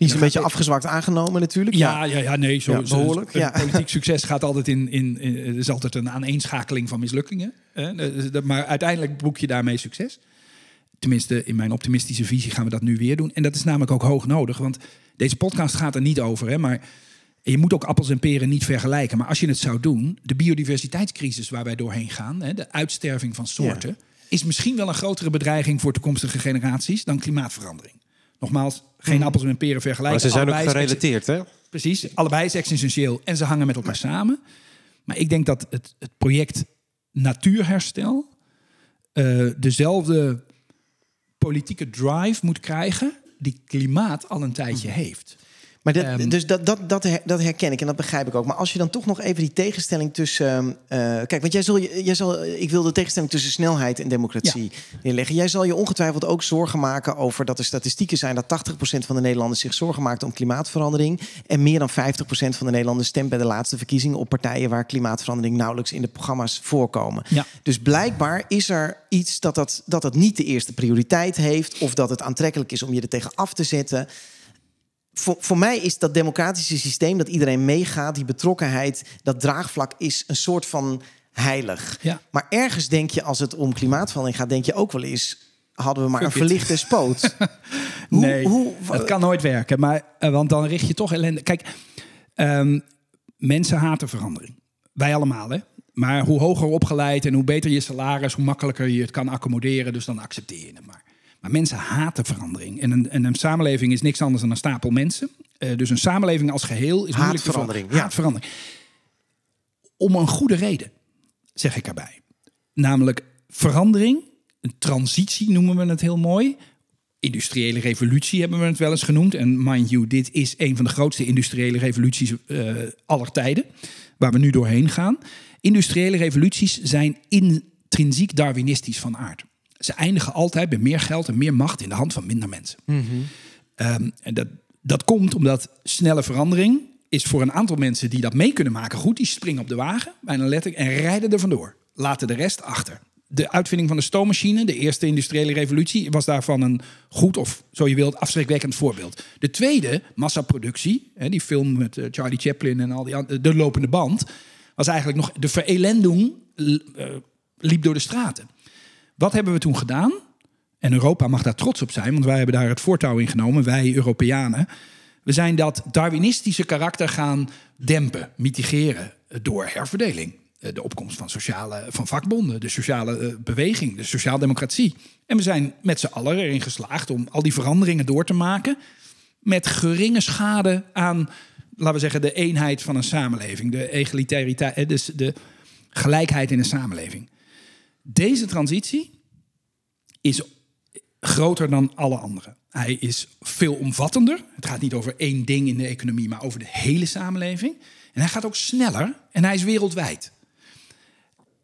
[SPEAKER 2] Die is een beetje afgezwakt aangenomen natuurlijk.
[SPEAKER 3] ja, ja, ja, nee, zo,
[SPEAKER 2] behoorlijk.
[SPEAKER 3] Politiek succes gaat altijd in, in, in- is altijd een aaneenschakeling van mislukkingen. Hè? Dus Maar uiteindelijk boek je daarmee succes. Tenminste, in mijn optimistische visie gaan we dat nu weer doen. En dat is namelijk ook hoog nodig, want deze podcast gaat er niet over, hè, maar je moet ook appels en peren niet vergelijken. Maar als je het zou doen, de biodiversiteitscrisis waar wij doorheen gaan, hè, de uitsterving van soorten, is misschien wel een grotere bedreiging voor toekomstige generaties dan klimaatverandering. Nogmaals, geen appels en peren vergelijken.
[SPEAKER 4] Maar ze zijn ook
[SPEAKER 3] Allebei
[SPEAKER 4] gerelateerd, hè?
[SPEAKER 3] Precies, allebei is existentieel en ze hangen met elkaar samen. Maar ik denk dat het, het project natuurherstel eh, dezelfde politieke drive moet krijgen die klimaat al een tijdje heeft.
[SPEAKER 2] Maar dat,
[SPEAKER 3] Ehm.
[SPEAKER 2] dus dat, dat, dat, dat herken ik en dat begrijp ik ook. Maar als je dan toch nog even die tegenstelling tussen. ehm, eh, kijk, want jij zal, jij zal. Ik wil de tegenstelling tussen snelheid en democratie neerleggen. Jij zal je ongetwijfeld ook zorgen maken over dat er statistieken zijn dat 80% van de Nederlanders zich zorgen maakt om klimaatverandering. En meer dan 50% van de Nederlanders stemt bij de laatste verkiezingen op partijen waar klimaatverandering nauwelijks in de programma's voorkomen.
[SPEAKER 3] Ja.
[SPEAKER 2] Dus blijkbaar is er iets dat dat, dat het niet de eerste prioriteit heeft. Of dat het aantrekkelijk is om je er tegen af te zetten voor, voor mij is dat democratische systeem, dat iedereen meegaat, die betrokkenheid, dat draagvlak is een soort van heilig.
[SPEAKER 3] Ja.
[SPEAKER 2] Maar ergens denk je, als het om klimaatverandering gaat, denk je ook wel eens, hadden we maar een verlichte spoot. Hoe-
[SPEAKER 3] nee,
[SPEAKER 2] hoe-
[SPEAKER 3] het kan nooit werken. Maar, eh, want dan richt je toch ellende. Kijk, ehm, mensen haten verandering. Wij allemaal, hè? Maar hoe hoger opgeleid en hoe beter je salaris, hoe makkelijker je het kan accommoderen. Dus dan accepteer je het maar. Maar mensen haten verandering. En een, en een samenleving is niks anders dan een stapel mensen. Eh, dus een samenleving als geheel is moeilijk te
[SPEAKER 2] Haatverandering,
[SPEAKER 3] ver-
[SPEAKER 2] ja.
[SPEAKER 3] Haatverandering. Om een goede reden, zeg ik erbij. Namelijk verandering, een transitie noemen we het heel mooi. Industriële revolutie hebben we het wel eens genoemd. En mind you, dit is een van de grootste industriële revoluties eh, aller tijden. Waar we nu doorheen gaan. Industriële revoluties zijn intrinsiek darwinistisch van aard. Ze eindigen altijd bij meer geld en meer macht in de hand van minder mensen. Ehm, en dat, dat komt omdat snelle verandering is voor een aantal mensen die dat mee kunnen maken goed. Die springen op de wagen, bijna letterlijk, en rijden er vandoor. Laten de rest achter. De uitvinding van de stoommachine, de eerste industriële revolutie, was daarvan een goed of, zo je wilt, afschrikwekkend voorbeeld. De tweede, massaproductie, hè, die film met eh, Charlie Chaplin en al die andere, de lopende band, was eigenlijk nog de verelendung l- eh, liep door de straten. Wat hebben we toen gedaan? En Europa mag daar trots op zijn, want wij hebben daar het voortouw in genomen, wij Europeanen. We zijn dat Darwinistische karakter gaan dempen, mitigeren door herverdeling. Eh, De opkomst van, sociale, van vakbonden, de sociale eh, beweging, de sociaaldemocratie. En we zijn met z'n allen erin geslaagd om al die veranderingen door te maken met geringe schade aan, laten we zeggen, de eenheid van een samenleving, de egalitariteit, eh, dus de gelijkheid in een samenleving. Deze transitie is groter dan alle andere. Hij is veel omvattender. Het gaat niet over één ding in de economie, maar over de hele samenleving. En hij gaat ook sneller en hij is wereldwijd.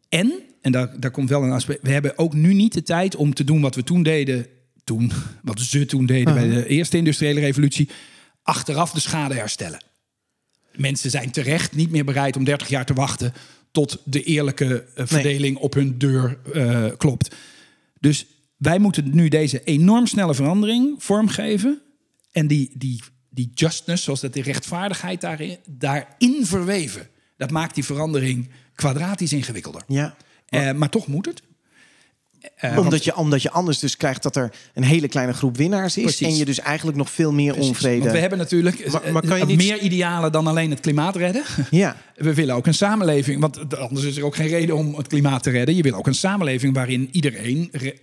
[SPEAKER 3] En, en daar, daar komt wel een aspect, we hebben ook nu niet de tijd om te doen wat we toen deden, toen, wat ze toen deden bij de eerste industriële revolutie, achteraf de schade herstellen. Mensen zijn terecht niet meer bereid om 30 jaar te wachten tot de eerlijke eh, verdeling op hun deur eh, klopt. Dus wij moeten nu deze enorm snelle verandering vormgeven. En die, die, die justness, zoals dat die rechtvaardigheid daarin, daarin verweven. Dat maakt die verandering kwadratisch ingewikkelder.
[SPEAKER 2] Ja.
[SPEAKER 3] Eh, maar toch moet het. Eh,
[SPEAKER 2] omdat, je, omdat je anders dus krijgt dat er een hele kleine groep winnaars is.
[SPEAKER 3] Precies.
[SPEAKER 2] En je dus eigenlijk nog veel meer
[SPEAKER 3] Precies.
[SPEAKER 2] onvrede.
[SPEAKER 3] Want we hebben natuurlijk
[SPEAKER 4] Maar- maar kan je
[SPEAKER 3] eh,
[SPEAKER 4] niet-
[SPEAKER 3] meer idealen dan alleen het klimaat redden.
[SPEAKER 2] Ja,
[SPEAKER 3] We willen ook een samenleving, want anders is er ook geen reden om het klimaat te redden. Je wil ook een samenleving waarin iedereen re-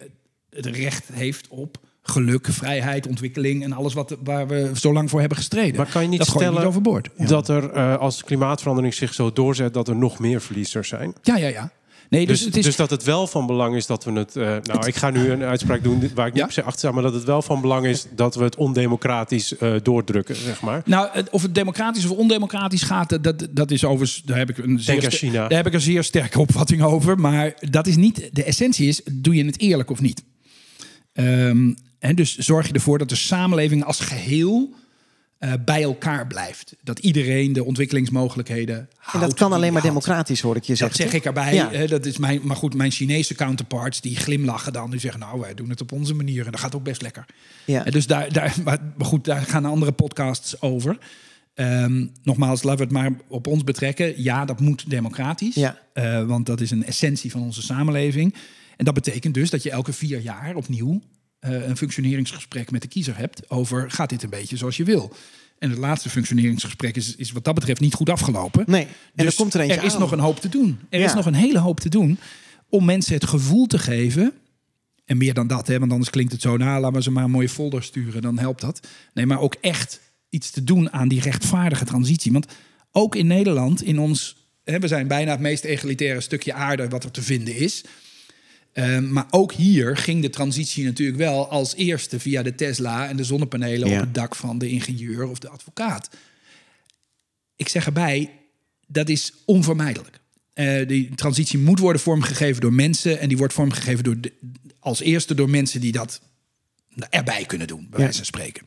[SPEAKER 3] het recht heeft op geluk, vrijheid, ontwikkeling en alles wat, waar we zo lang voor hebben gestreden.
[SPEAKER 4] Maar kan je niet
[SPEAKER 3] dat gooi je
[SPEAKER 4] stellen
[SPEAKER 3] niet overboord. Ja.
[SPEAKER 4] dat er eh, als klimaatverandering zich zo doorzet, dat er nog meer verliezers zijn?
[SPEAKER 3] ja, ja, ja. Nee, dus,
[SPEAKER 4] Dus,
[SPEAKER 3] het is
[SPEAKER 4] dus dat het wel van belang is dat we het. eh, nou, ik ga nu een uitspraak doen waar ik niet
[SPEAKER 3] Ja?
[SPEAKER 4] per se achter sta, maar dat het wel van belang is dat we het ondemocratisch eh, doordrukken, zeg maar.
[SPEAKER 3] Nou, of het democratisch of ondemocratisch gaat, dat- dat, is overigens. Daar heb ik een zeer,
[SPEAKER 4] China.
[SPEAKER 3] Daar heb ik een zeer sterke opvatting over. Maar dat is niet. De essentie is: doe je het eerlijk of niet? Ehm, en dus zorg je ervoor dat de samenleving als geheel eh, bij elkaar blijft. Dat iedereen de ontwikkelingsmogelijkheden
[SPEAKER 2] en dat kan alleen maar democratisch, hoor ik je
[SPEAKER 3] Dat
[SPEAKER 2] zeggen.
[SPEAKER 3] zeg
[SPEAKER 2] toch?
[SPEAKER 3] ik erbij.
[SPEAKER 2] Ja.
[SPEAKER 3] hè, dat is mijn, maar goed, mijn Chinese counterparts die glimlachen dan. Die zeggen, nou, wij doen het op onze manier. En dat gaat ook best lekker.
[SPEAKER 2] Ja.
[SPEAKER 3] En dus daar, daar, maar goed, daar gaan andere podcasts over. Ehm, nogmaals, laten we het maar op ons betrekken. Ja, dat moet democratisch.
[SPEAKER 2] Ja.
[SPEAKER 3] Eh, want dat is een essentie van onze samenleving. En dat betekent dus dat je elke vier jaar opnieuw eh, een functioneringsgesprek met de kiezer hebt over gaat dit een beetje zoals je wil. En het laatste functioneringsgesprek is, is wat dat betreft niet goed afgelopen.
[SPEAKER 2] Nee, en
[SPEAKER 3] Dus
[SPEAKER 2] er komt er eentje
[SPEAKER 3] er is
[SPEAKER 2] aan.
[SPEAKER 3] nog een hoop te doen. Er
[SPEAKER 2] Ja.
[SPEAKER 3] is nog een hele hoop te doen om mensen het gevoel te geven. En meer dan dat, hè, want anders klinkt het zo, nou, laten we ze maar een mooie folder sturen, dan helpt dat. Nee, maar ook echt iets te doen aan die rechtvaardige transitie. Want ook in Nederland, in ons, hè, we zijn bijna het meest egalitaire stukje aarde wat er te vinden is. Ehm, maar ook hier ging de transitie natuurlijk wel als eerste via de Tesla en de zonnepanelen
[SPEAKER 2] Ja.
[SPEAKER 3] op het dak van de ingenieur of de advocaat. Ik zeg erbij, dat is onvermijdelijk. Eh, die transitie moet worden vormgegeven door mensen en die wordt vormgegeven door de- als eerste door mensen die dat erbij kunnen doen, bij
[SPEAKER 2] Ja.
[SPEAKER 3] wijze van spreken.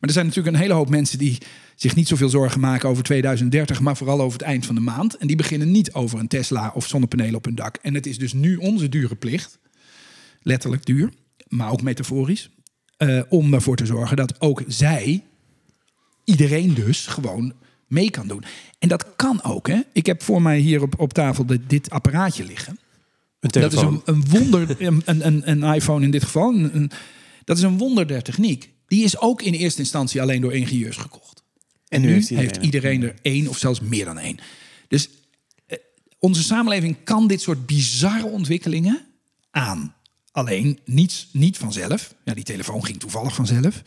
[SPEAKER 3] Maar er zijn natuurlijk een hele hoop mensen die zich niet zoveel zorgen maken over 2030, maar vooral over het eind van de maand. En die beginnen niet over een Tesla of zonnepanelen op hun dak. En het is dus nu onze dure plicht, letterlijk duur, maar ook metaforisch, eh, om ervoor te zorgen dat ook zij, iedereen dus, gewoon mee kan doen. En dat kan ook. Hè? Ik heb voor mij hier op, op tafel dit, dit apparaatje liggen.
[SPEAKER 4] Een
[SPEAKER 3] Dat is een, een wonder, een, een, een iPhone in dit geval. Een- dat is een wonder der techniek. Die is ook in eerste instantie alleen door ingenieurs gekocht. En, nu heeft iedereen, er één of zelfs meer dan één. Dus eh, onze samenleving kan dit soort bizarre ontwikkelingen aan. Alleen niets, niet vanzelf. Ja, die telefoon ging toevallig vanzelf.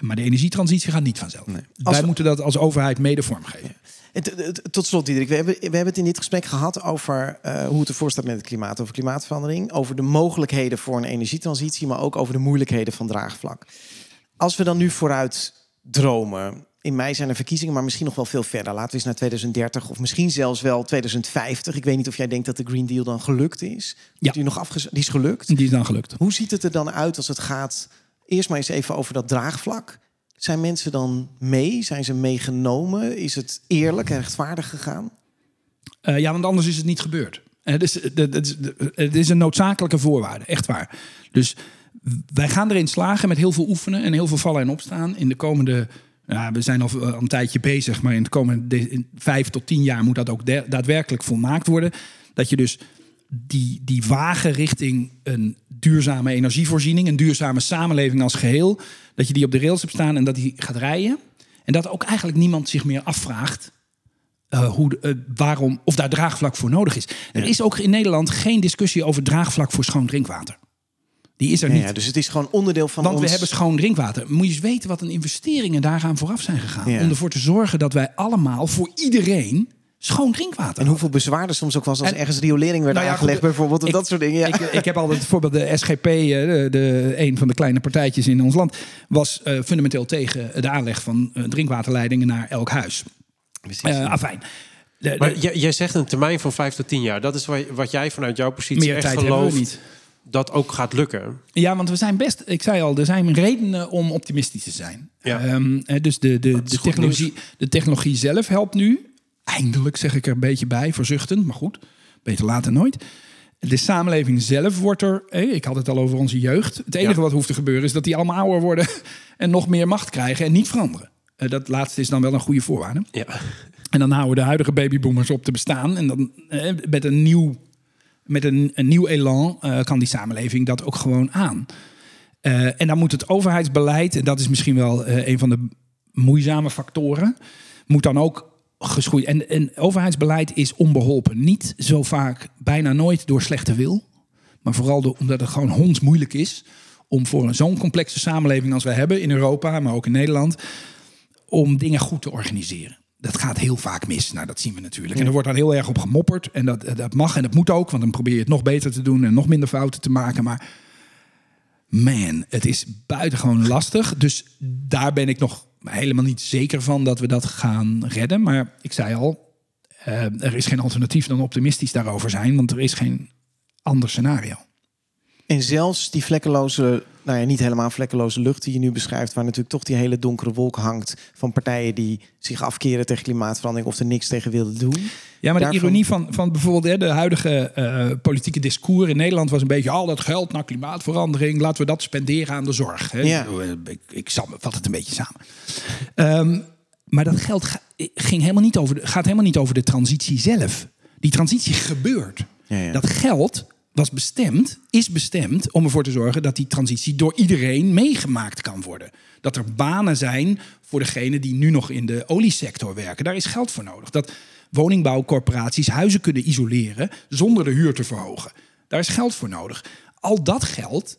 [SPEAKER 3] Maar de energietransitie gaat niet vanzelf. Wij
[SPEAKER 2] we-
[SPEAKER 3] moeten dat als overheid mede vormgeven.
[SPEAKER 2] En Tot slot, Diederik. We hebben, we hebben het in dit gesprek gehad over eh, hoe het ervoor staat met het klimaat, over klimaatverandering, over de mogelijkheden voor een energietransitie, maar ook over de moeilijkheden van draagvlak. Als we dan nu vooruit dromen, in mei zijn er verkiezingen, maar misschien nog wel veel verder. Laten we eens naar 2030 of misschien zelfs wel 2050. Ik weet niet of jij denkt dat de Green Deal dan gelukt is.
[SPEAKER 3] Ja.
[SPEAKER 2] Die, nog afgez- die is gelukt.
[SPEAKER 3] Die is dan gelukt.
[SPEAKER 2] Hoe ziet het er dan uit als het gaat? Eerst maar eens even over dat draagvlak. Zijn mensen dan mee? Zijn ze meegenomen? Is het eerlijk en rechtvaardig gegaan?
[SPEAKER 3] Eh, ja, want anders is het niet gebeurd. Eh, Het is, het, is, het is een noodzakelijke voorwaarde, echt waar. Dus wij gaan erin slagen met heel veel oefenen en heel veel vallen en opstaan. In de komende, ja, we zijn al eh, een tijdje bezig, maar in de komende vijf tot tien jaar moet dat ook daadwerkelijk volmaakt worden. Dat je dus die, die wagen richting een duurzame energievoorziening, een duurzame samenleving als geheel, dat je die op de rails hebt staan en dat die gaat rijden. En dat ook eigenlijk niemand zich meer afvraagt eh, hoe, eh, waarom, of daar draagvlak voor nodig is. Er is ook in Nederland geen discussie over draagvlak voor schoon drinkwater. Die is er
[SPEAKER 2] Ja,
[SPEAKER 3] niet.
[SPEAKER 2] ja, dus het is gewoon onderdeel van
[SPEAKER 3] Want
[SPEAKER 2] ons...
[SPEAKER 3] we hebben schoon drinkwater. Moet je eens weten wat een investeringen daaraan vooraf zijn gegaan.
[SPEAKER 2] Ja.
[SPEAKER 3] Om ervoor te zorgen dat wij allemaal voor iedereen schoon drinkwater
[SPEAKER 2] En hoeveel bezwaar er soms ook was als
[SPEAKER 3] En-
[SPEAKER 2] ergens riolering werd
[SPEAKER 3] Nou ja,
[SPEAKER 2] aangelegd,
[SPEAKER 3] goed,
[SPEAKER 2] bijvoorbeeld. Of
[SPEAKER 3] ik-
[SPEAKER 2] dat soort dingen. Ja.
[SPEAKER 3] Ik, ik heb altijd bijvoorbeeld de SGP, eh, de, de, een van de kleine partijtjes in ons land, was eh, fundamenteel tegen de aanleg van eh, drinkwaterleidingen naar elk huis. Eh afijn. De- de-
[SPEAKER 4] Maar jij, jij zegt een termijn van vijf tot tien jaar. Dat is wat, wat jij vanuit jouw positie
[SPEAKER 3] meer
[SPEAKER 4] echt
[SPEAKER 3] tijd hebben we
[SPEAKER 4] gelooft
[SPEAKER 3] niet.
[SPEAKER 4] Dat ook gaat lukken.
[SPEAKER 3] Ja, want we zijn best, ik zei al, er zijn redenen om optimistisch te zijn.
[SPEAKER 4] Ja.
[SPEAKER 3] Ehm, dus de, de, de, technologie, de technologie zelf helpt nu. Eindelijk zeg ik er een beetje bij, verzuchtend, maar goed, beter dan nooit. De samenleving zelf wordt er, ik had het al over onze jeugd. Het enige
[SPEAKER 4] Ja.
[SPEAKER 3] wat hoeft te gebeuren is dat die allemaal ouder worden en nog meer macht krijgen en niet veranderen. Eh, dat laatste is dan wel een goede voorwaarde.
[SPEAKER 4] Ja.
[SPEAKER 3] En dan houden de huidige babyboomers op te bestaan. En dan eh, met een nieuw met een, een nieuw elan eh, kan die samenleving dat ook gewoon aan. Eh, en dan moet het overheidsbeleid, en dat is misschien wel eh, een van de moeizame factoren, moet dan ook geschoeid. En, en overheidsbeleid is onbeholpen. Niet zo vaak, bijna nooit door slechte wil, maar vooral omdat het gewoon hondsmoeilijk is om voor zo'n complexe samenleving als we hebben in Europa, maar ook in Nederland, om dingen goed te organiseren. Dat gaat heel vaak mis. Nou, dat zien we natuurlijk. En er wordt dan heel erg op gemopperd. En dat, dat mag en dat moet ook, want dan probeer je het nog beter te doen en nog minder fouten te maken. Maar man, het is buitengewoon lastig. Dus daar ben ik nog helemaal niet zeker van dat we dat gaan redden. Maar ik zei al, eh, er is geen alternatief dan optimistisch daarover zijn, want er is geen ander scenario.
[SPEAKER 2] En zelfs die vlekkeloze, nou ja, niet helemaal vlekkeloze lucht die je nu beschrijft, waar natuurlijk toch die hele donkere wolk hangt van partijen die zich afkeren tegen klimaatverandering of er niks tegen wilden doen.
[SPEAKER 3] Ja, maar de ironie van, van bijvoorbeeld hè, de huidige eh, politieke discours in Nederland was een beetje al dat geld naar klimaatverandering, laten we dat spenderen aan de zorg. Hè.
[SPEAKER 2] Ja.
[SPEAKER 3] Ik, ik vat het een beetje samen. Ehm, maar dat geld ga- ging helemaal niet over, de- gaat helemaal niet over de transitie zelf. Die transitie gebeurt.
[SPEAKER 2] Ja, ja.
[SPEAKER 3] Dat geld was bestemd, is bestemd om ervoor te zorgen dat die transitie door iedereen meegemaakt kan worden. Dat er banen zijn voor degenen die nu nog in de oliesector werken. Daar is geld voor nodig. Dat woningbouwcorporaties huizen kunnen isoleren zonder de huur te verhogen. Daar is geld voor nodig. Al dat geld,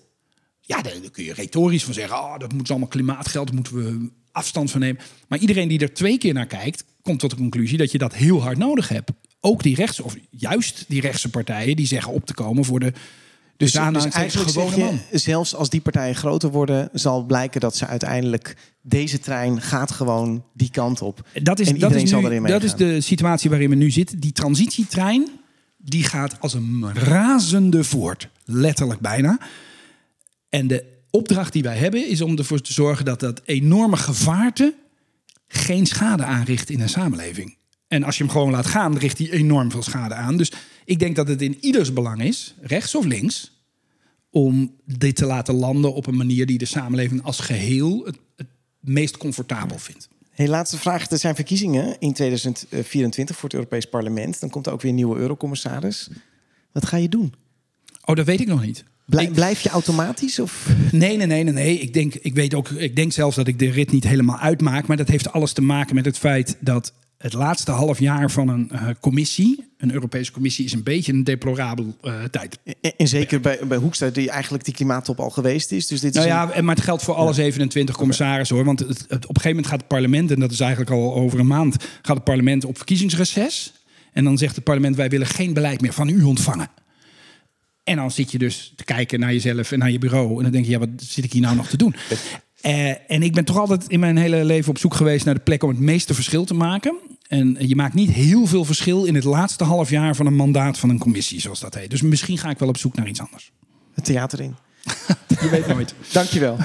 [SPEAKER 3] ja, daar kun je retorisch van zeggen: oh, dat moet allemaal klimaatgeld, moeten we afstand van nemen. Maar iedereen die er twee keer naar kijkt, komt tot de conclusie dat je dat heel hard nodig hebt. Ook die rechts, of juist die rechtse partijen die zeggen op te komen voor de.
[SPEAKER 2] Dus,
[SPEAKER 3] Dus,
[SPEAKER 2] dus eigenlijk zeg je,
[SPEAKER 3] man.
[SPEAKER 2] zelfs als die partijen groter worden, zal blijken dat ze uiteindelijk deze trein gaat gewoon die kant op.
[SPEAKER 3] Dat is,
[SPEAKER 2] en
[SPEAKER 3] dat, is nu, dat is de situatie waarin we nu zitten. Die transitietrein die gaat als een razende voort. Letterlijk bijna. En de opdracht die wij hebben is om ervoor te zorgen dat dat enorme gevaarte geen schade aanricht in een samenleving. En als je hem gewoon laat gaan, richt hij enorm veel schade aan. Dus ik denk dat het in ieders belang is, rechts of links, om dit te laten landen op een manier die de samenleving als geheel het, het meest comfortabel vindt.
[SPEAKER 2] Hey, laatste vraag. Er zijn verkiezingen in 2024 voor het Europees Parlement. Dan komt er ook weer een nieuwe eurocommissaris. Wat ga je doen?
[SPEAKER 3] Oh, dat weet ik nog niet.
[SPEAKER 2] Blijf je automatisch? Of?
[SPEAKER 3] Nee, nee, nee, nee, nee. Ik denk, ik weet ook, ik denk zelfs dat ik de rit niet helemaal uitmaak. Maar dat heeft alles te maken met het feit dat het laatste half jaar van een eh, commissie, een Europese commissie, is een beetje een deplorabel eh, tijd.
[SPEAKER 2] En, en zeker bij, bij Hoekstra, die eigenlijk die klimaattop al geweest is. Dus dit is
[SPEAKER 3] Nou ja, maar het geldt voor alle 27 commissarissen hoor. Want het, het- op een gegeven moment gaat het parlement, en dat is eigenlijk al over een maand, gaat het parlement op verkiezingsreces. En dan zegt het parlement: wij willen geen beleid meer van u ontvangen. En dan zit je dus te kijken naar jezelf en naar je bureau. En dan denk je, ja, wat zit ik hier nou nog te doen? Eh, en ik ben toch altijd in mijn hele leven op zoek geweest naar de plek om het meeste verschil te maken. En je maakt niet heel veel verschil in het laatste half jaar van een mandaat van een commissie, zoals dat heet. Dus misschien ga ik wel op zoek naar iets anders.
[SPEAKER 2] het theater in.
[SPEAKER 3] Je weet nooit.
[SPEAKER 2] Dankjewel.